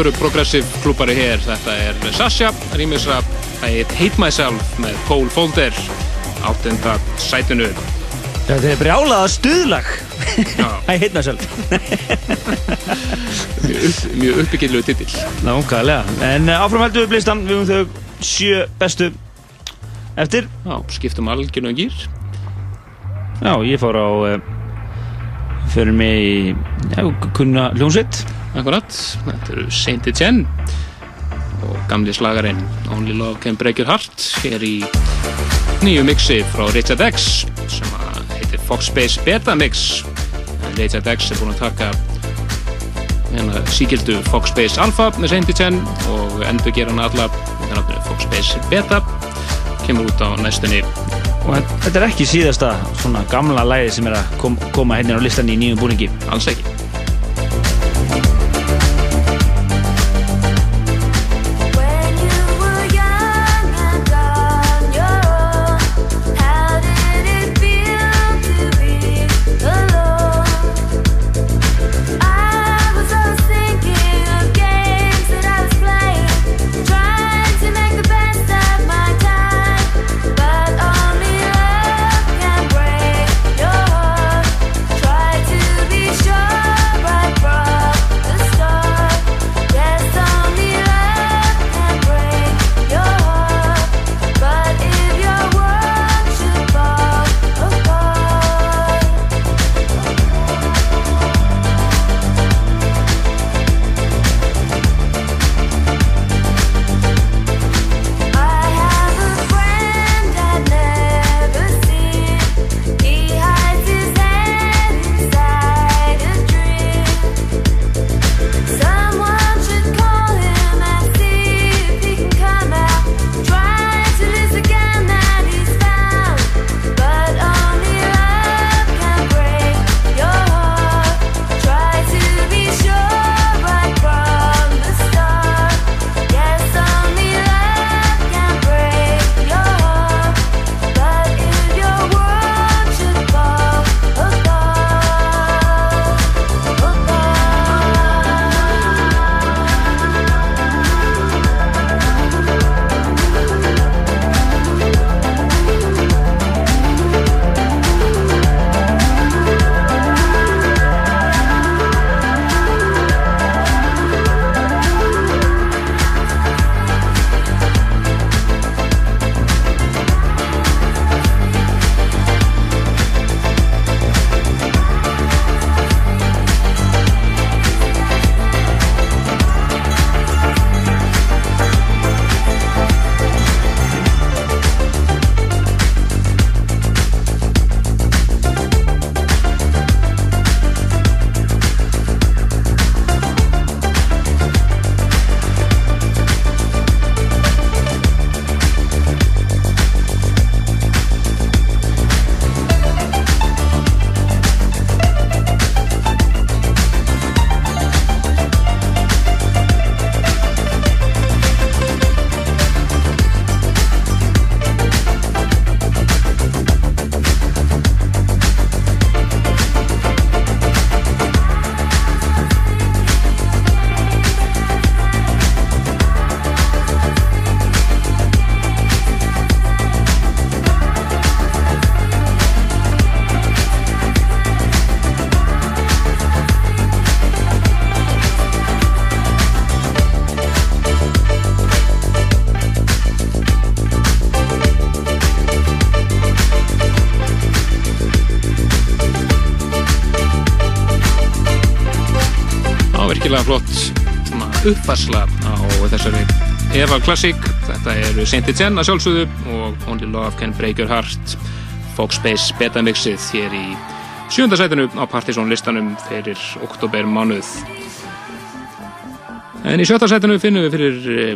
alvöru progressiv klúpari hér. Þetta er Sasha, rýmisra Hate Myself með Cole Folder, áttunda sætinu. Þetta er brjálaða stuðlag. [laughs] Hate myself. Mjög, upp, mjög uppbyggilegu titill. Nákvæmlega. En uh, áfram heldum við blistan, við höfum þau sjö bestu eftir. Já, skiptum algjörnum gýr. Já, ég fór á, uh, fyrir mig í, já, kunna hljómsveit. Akkurat, þetta eru Saint Etienne og gamli slagarinn Only Love Can Break Your Heart hér í nýju mixi frá Richard X sem heitir Foxbase Beta Mix Richard X er búinn að taka hérna síkildu Foxbase Alpha með Saint Etienne og endur gera hann alla náttúrulega Foxbase Beta kemur út á næstunni Og þetta- er ekki síðasta svona gamla læði sem er að kom, koma hérna á listan í nýjum búningi. Alls ekki. Uppfarsla á þessari Eva Classic. Þetta eru Saint Etienne að sjálfsögðu og Only Love Can Break Your Heart. Foxbase betamixið hér í sjönda sætinu á Partizón listanum fyrir oktober mánuð en í sjötta sætinu finnum við fyrir eh,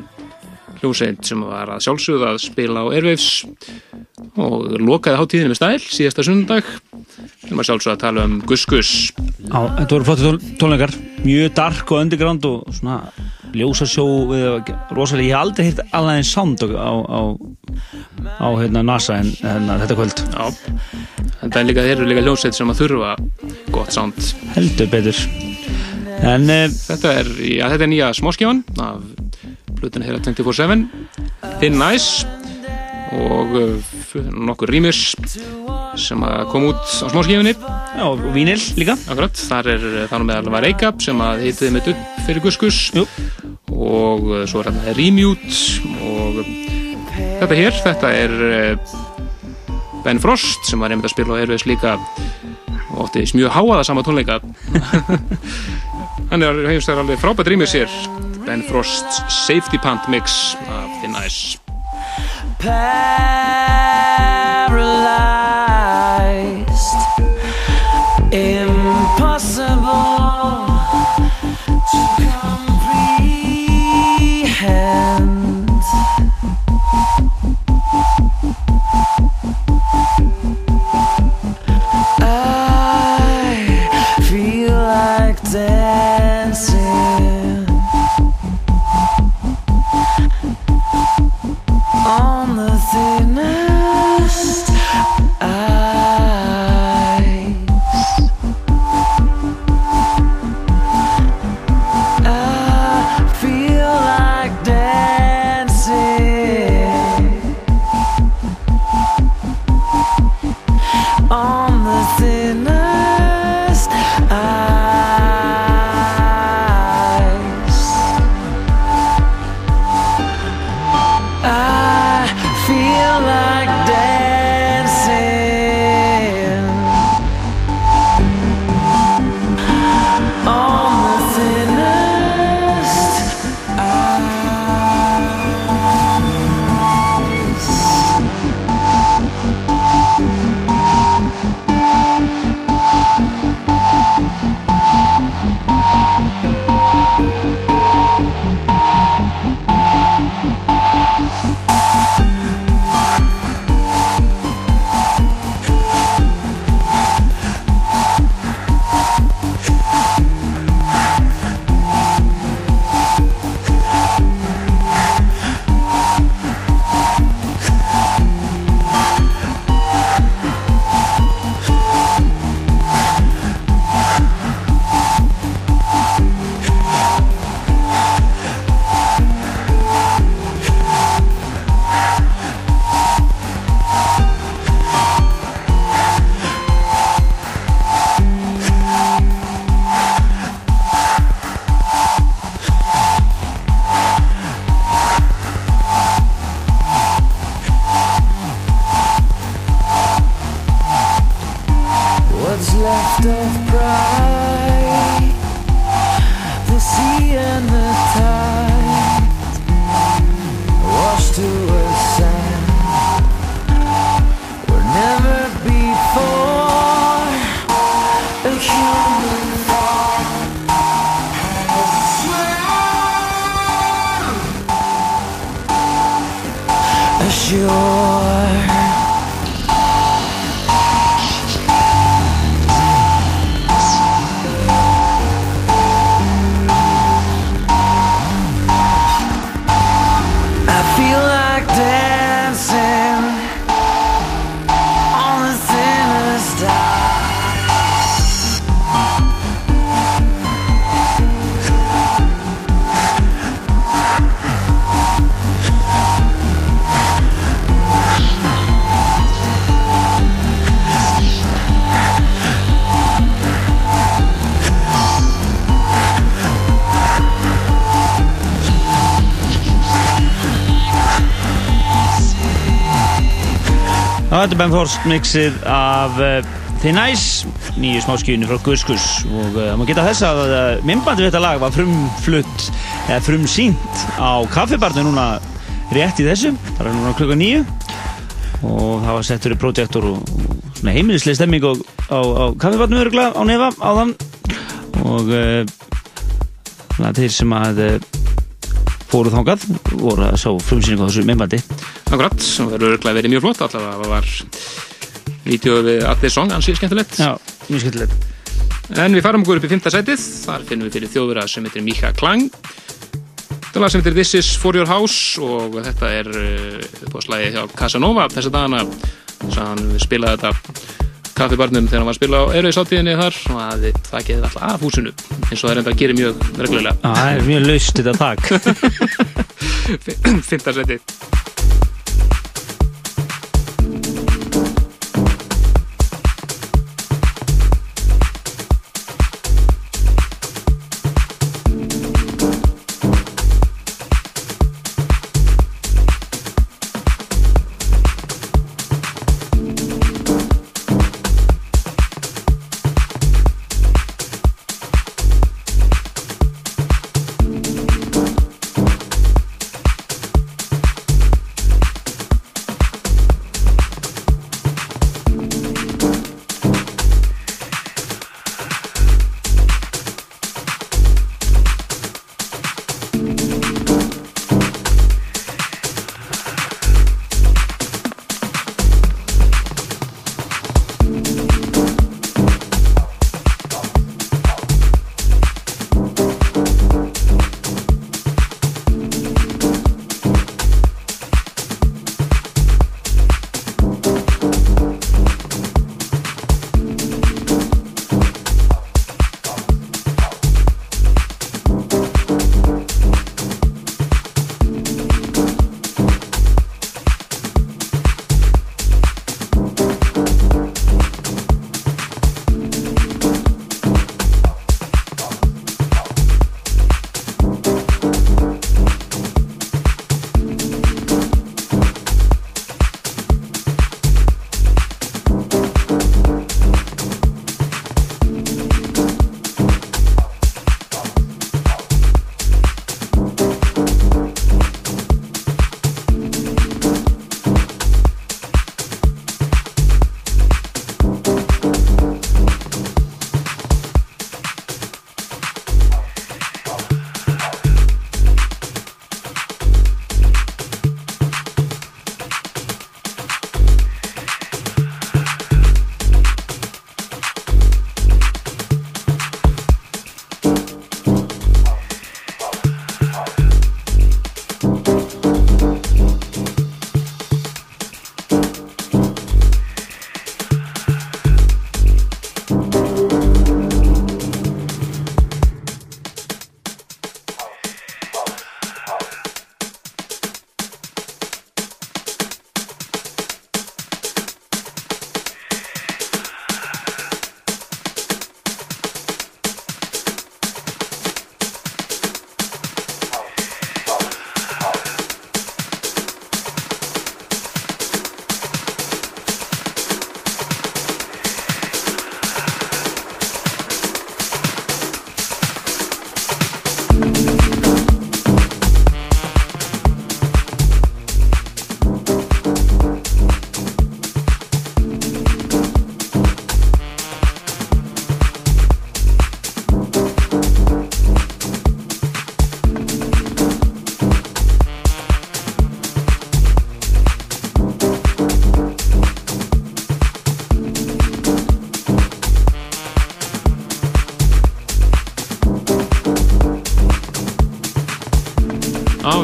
hljómsveit sem var að sjálfsögðu að spila á Airwaves og lokaði hátíðinu með stæl síðasta sundag við erum að sjálfsögðu að tala um Gus Gus. Já, þetta voru flotti tól, tónleikar, mjög dark og underground og svona ljósasjó rosalega, ég hef aldrei hýrt alveg einn sound á, á, á, hérna, NASA en, en þetta kvöld. Já, þetta er líka, þeir eru líka hljómsveit sem að þurfa gott sound. Heldur betur. En uh, þetta er, já, þetta er nýja smáskjáan af plötuna þeirra 24-7 Thin Nice og uh, nokkur rýmis sem að kom út á smáskjáfinni Já, og vínil líka. Akkurat, þar er þannig meðal var Reykjap sem að heitiði með upp fyrir Guskus. Jú. og uh, svo er hérna Remute og þetta hér, þetta er Ben Frost sem var einmitt að spila og erfiðs líka og ótti mjög háaða sama tónleika. [laughs] Hann er hefst þær alveg frábært rýmið sér. Ben Frost Safety Pant Mix af Thin Ice easy þetta er Ben Forst mixið af uh, Thin Ice, nýju smáskjöinu frá Guskus. Og uh, maður geta þess að uh, minnbandi við þetta lag var frumflutt eða frumsýnt á kaffibarnu núna rétt í þessu, það er núna klukka nýju og það var settur í projektor og, og heimilislega stemming á, á, á kaffibarnu örugla á nefa á þann og uh, svona þeir sem að fóru þangað voru að sá frumsýningu á þessu minnbandi Akkurat, sem verður örglega verið mjög flott allavega það var vídeo við allir song, ansið skemmtilegt. Já, mjög skemmtilegt. En við farum okkur upp í fymta sætið. Þar finnum við fyrir þjóðvera sem heitir Mika Klang. Þetta lag sem heitir This is for your house og þetta er upp á slæði hjá Casanova þessa dagana. Sem hann spilaði þetta kaffibarnum þegar hann var að spila á Erfisáttíðinni þar og að það geði alltaf af húsinu eins og það er enda að gera mjög reglulega. Það er mjög laust þetta takk [laughs] Fymta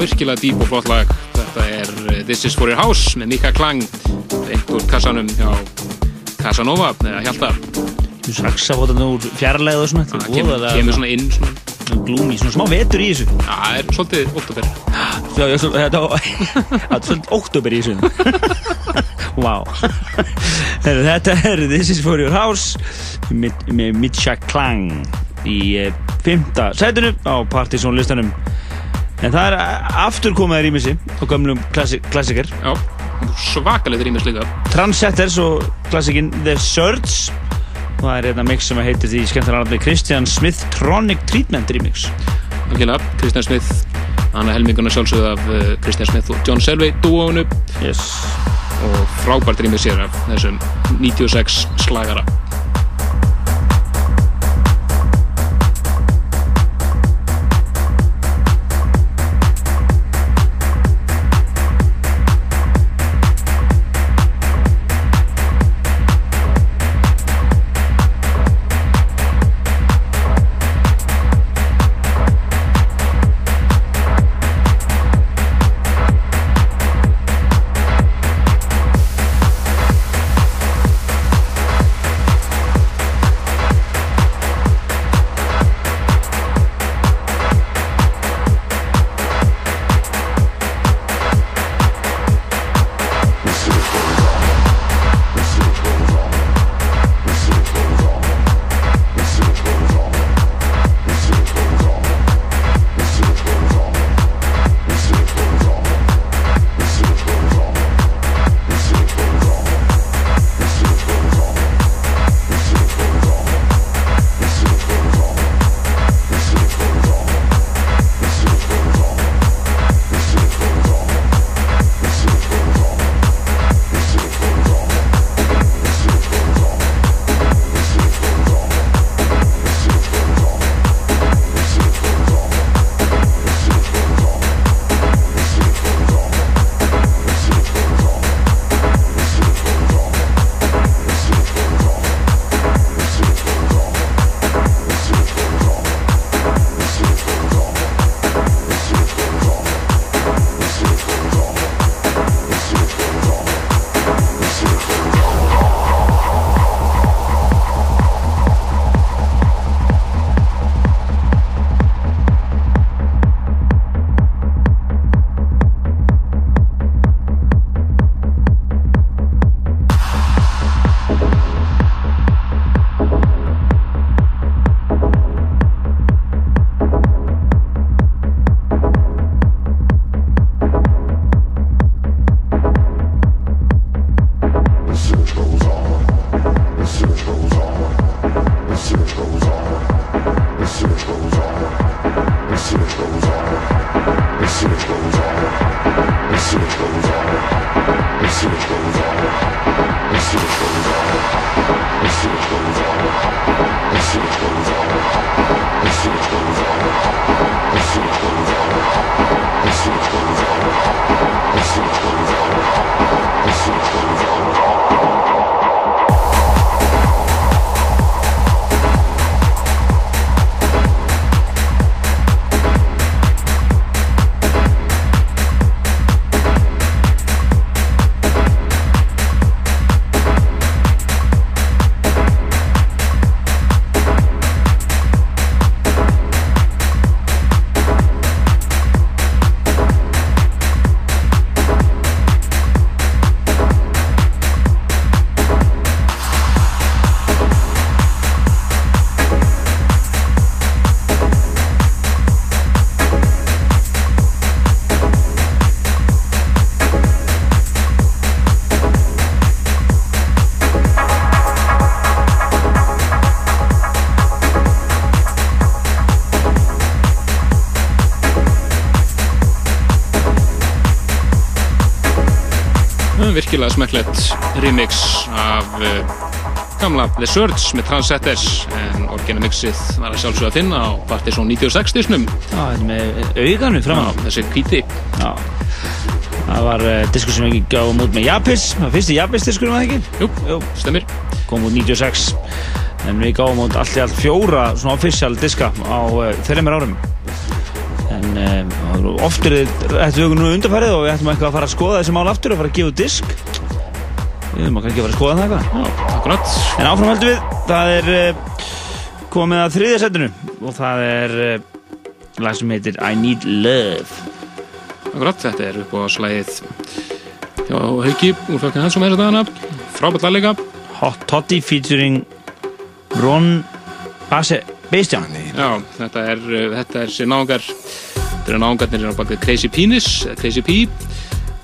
virkilega dýp og flott lag. Þetta er This is for your house með Mika Klang beint úr kassanum hjá Casanova, eða Hjalta. Saxafótan úr fjarlæð og svona. Það kemur, kemur svona inn svona. Glúmi, svona smá vetur í þessu. Það er svolítið oktober. Það er svolítið oktober í þessu. [laughs] Heyrðu, Þetta er This is for your house með, Mitcha Klang í eh, fymta sætinu á Partizón listanum. En það er eh, aftur komaðir í missi á gömlum klassi- klassiker. Já, svakalega rýmis líka. Trendsetters og klassikinn The Surge það er hérna mix sem heitir því skemmtilega nafni Christian Smith Tronic Treatment remix Algjörlega, Kristján Smith hann er helminguna sjálfsögð af uh, Kristján Smith og John Selway dúónu yes. og frábært rýmið sér af þessum 96 slagara virkilega smekklegt remix af uh, gamla The Surge með Transsetters en orginamixið var að sjálfsögða að finna á Partisan 96 disnum Já, þetta með auganu framan á. þessi hvíti Já. Það var uh, diskur sem við gáum út með Japis, það fyrsti Japis diskur var það ekki? Jú, Jú. stemmir. Kom út 96, en við gáum út allt í allt fjóra svona official diska á uh, þeirra árum. Oft er þetta við nú undarfærið og við ættum eitthvað að fara að skoða þessi mál aftur og fara að gefa disk. Við að kannski að fara að skoða það eitthvað. Akkurat. En áfram heldum við, það er uh, komið að þriðja setinu og það er uh, lag sem heitir I Need Love. Akkurat, þetta er upp á slæðið hjá Hauki úr Falkan Hansson með þessa dagana frábært lag líka Hot Toddy featuring Ron Basse Bastian Já, þetta er, uh, þetta er sér náungar þetta er náungarnir á bakið Crazy Penis Crazy P.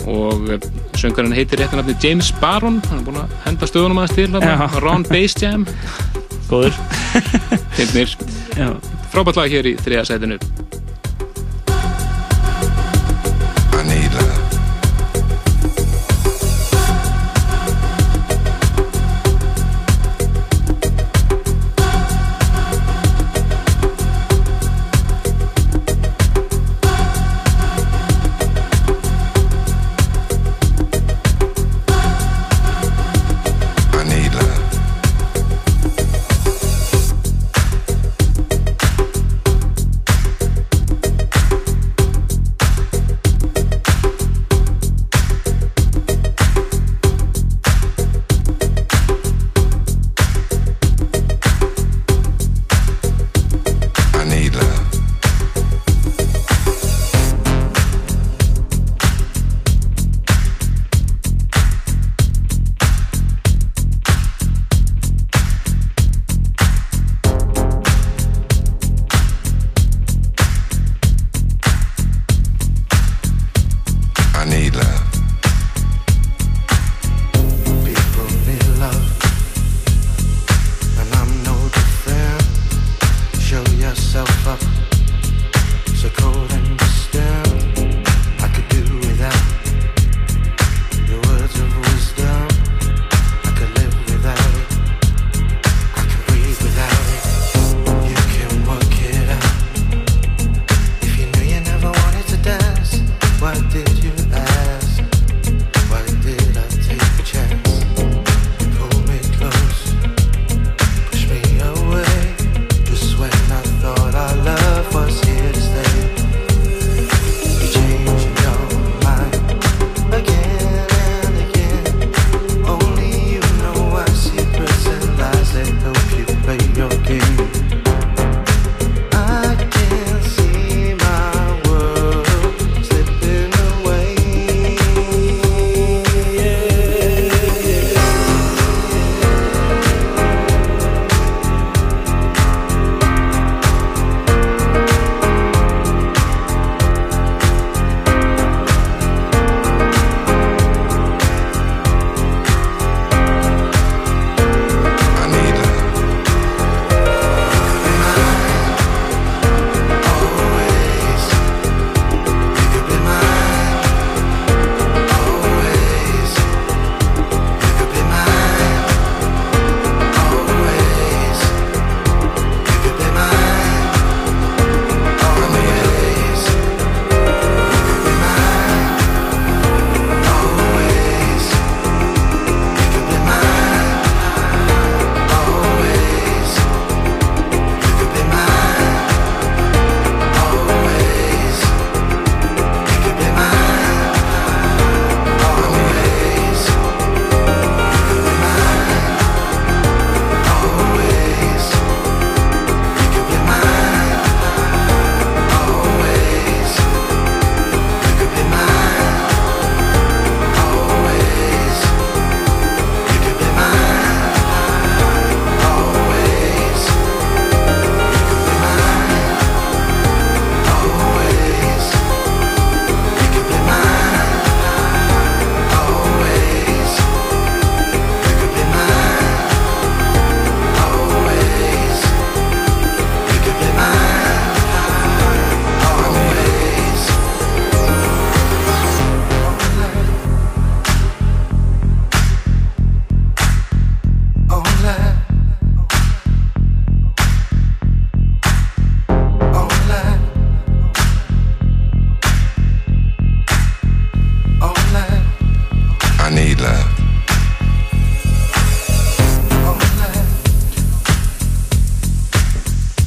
Og uh, söngarinn heitir réttan nafni James Baron. Hann er búinn að henda stöðunum aðeins til Já. Ron Bassjam Góður. Finnir Já. Frábært lag hér í þriða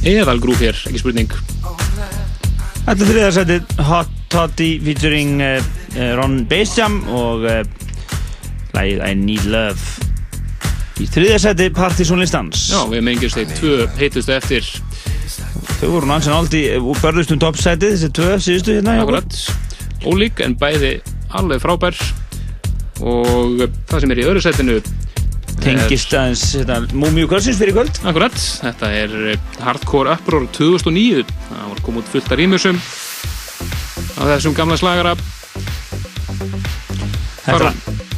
Eðalgrúf hér, ekki spurning. Þetta er þriðarsætið Hot Toddy featuring uh, Ron Basejam og uh, lagið I Need Love. Í þriðarsætið Partizón listans. Já, við mengist þeir tvö heitustu eftir. Þau voru nansin áldi og börðust um toppsætið þessi tvö síðustu hérna. Akkurat. Ólík en bæði alveg frábær. Og það sem er í öðru sætinu Tengist aðeins hérna, Múmiu Kvöldsins fyrir kvöld. Akkurat, þetta er eh, Hardcore Uproar 2009 það var komið út fullt af rýmusum á þessum gamla slagara Þetta,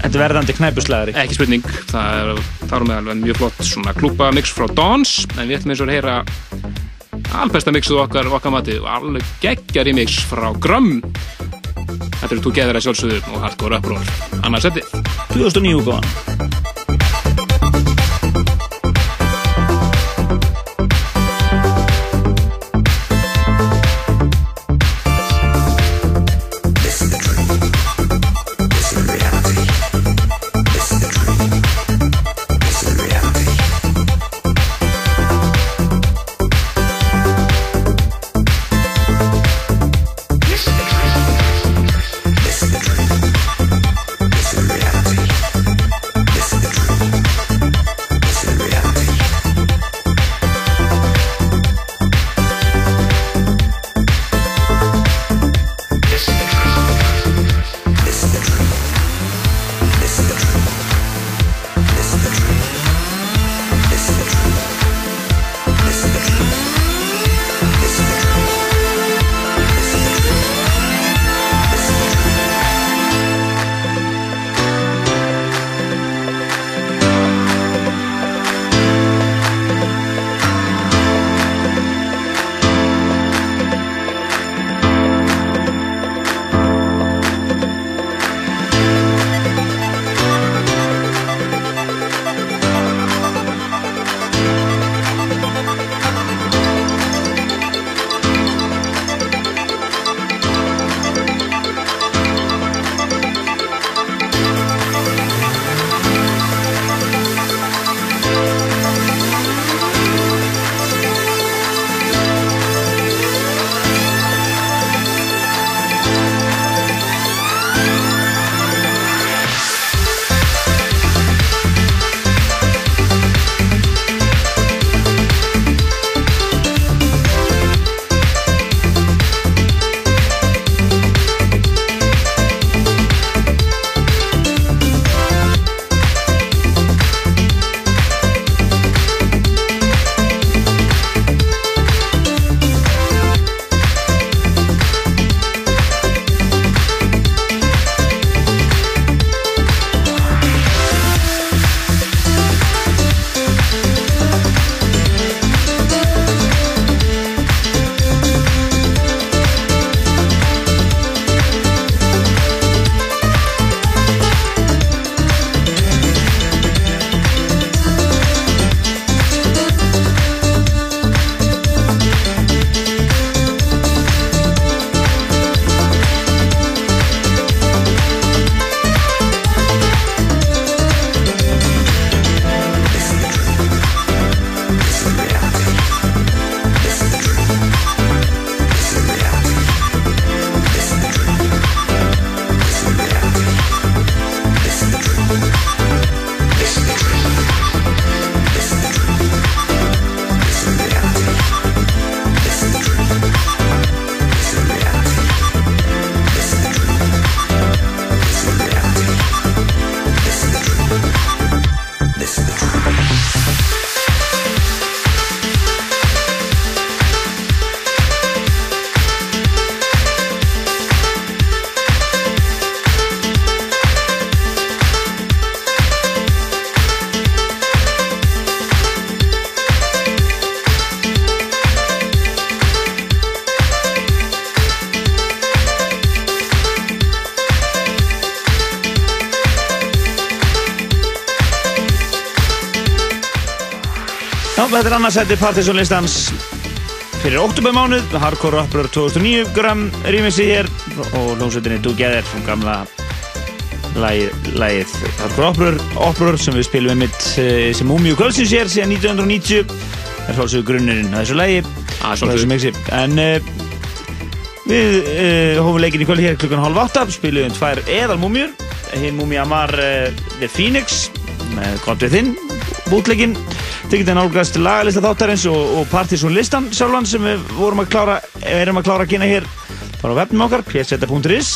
þetta er verðandi knæpuslagari ekki spurning, það er þar með alveg mjög flott svona klúpa mix frá Dons en við ætlum eins og að heyra albesta mixuð okkar okkar matið og alveg geggja remix frá Grum. Þetta eru Together að sjálfsögðu og Hardcore Uproar. Annars seti 2009 góðan þetta er annarsætti Partisan listans. Fyrir oktobermánuð, Hardcore Upper 2009 gram rýmissi hér og hljómsveitinni Together frá gamla lagið, lagið Hardcore Opera sem við spilum einmitt eh, sem Múmi og Kvölsins er síðan 1990 er svolítið grunnurinn að þessu lagi. Ah, og þessu mixi. En uh, við uh, hófum leikin í kvöld hér klukkan halv átta spilum tvær eðal múmjur hinn múmi Amar uh, The Phoenix með gott við þinn bútleikin tekið það nálgast lagalista þáttarins og, og Partisan listan sjálfan sem við vorum að klára erum að klára að kynna hér bara á vefnum okkar pseta.is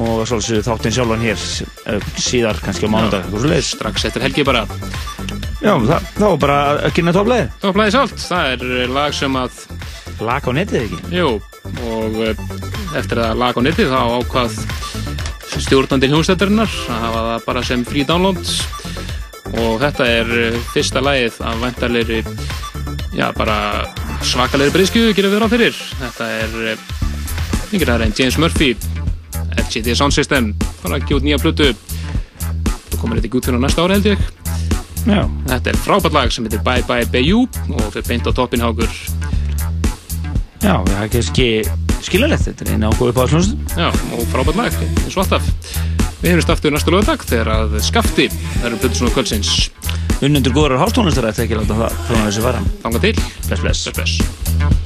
og svolítið þáttinn sjálfan hér eh, síðar kannski á mánudag svoleiðis. strax eftir helgi bara Já, það, þá bara að kynna topplæði Topplæði sjálft, það er lag sem að Lag á netið ekki? Jú, og eh, eftir að lag á netið þá ákvað stjórnandi hljómsættarinnar að hafa það bara sem free download og þetta er eh, fyrsta lagið af væntalegri já, bara svakalegri breyskju gerum við ráð fyrir. Þetta er eh, yngir aðra en James Murphy FGT Sound System fara gefa út nýja plötu. Þú komur þetta ekki út fyrir næsta ári held ég. Já. þetta er frábært lag sem heitir Bye Bye Bayou og fyrir beint á toppin hákur Já, það er kannski skiljalegt, þetta er eina ákveðu páslunst Já, og frábært lag, eins og alltaf. Við hefum aftur næsta lögadag þegar að skafti verður Plutusson og Kvöldsins. Unnendur góðar hálftónlistar ætti ekki láta það frá þessu fara. Þanga til. Bless, bless. Bless, bless.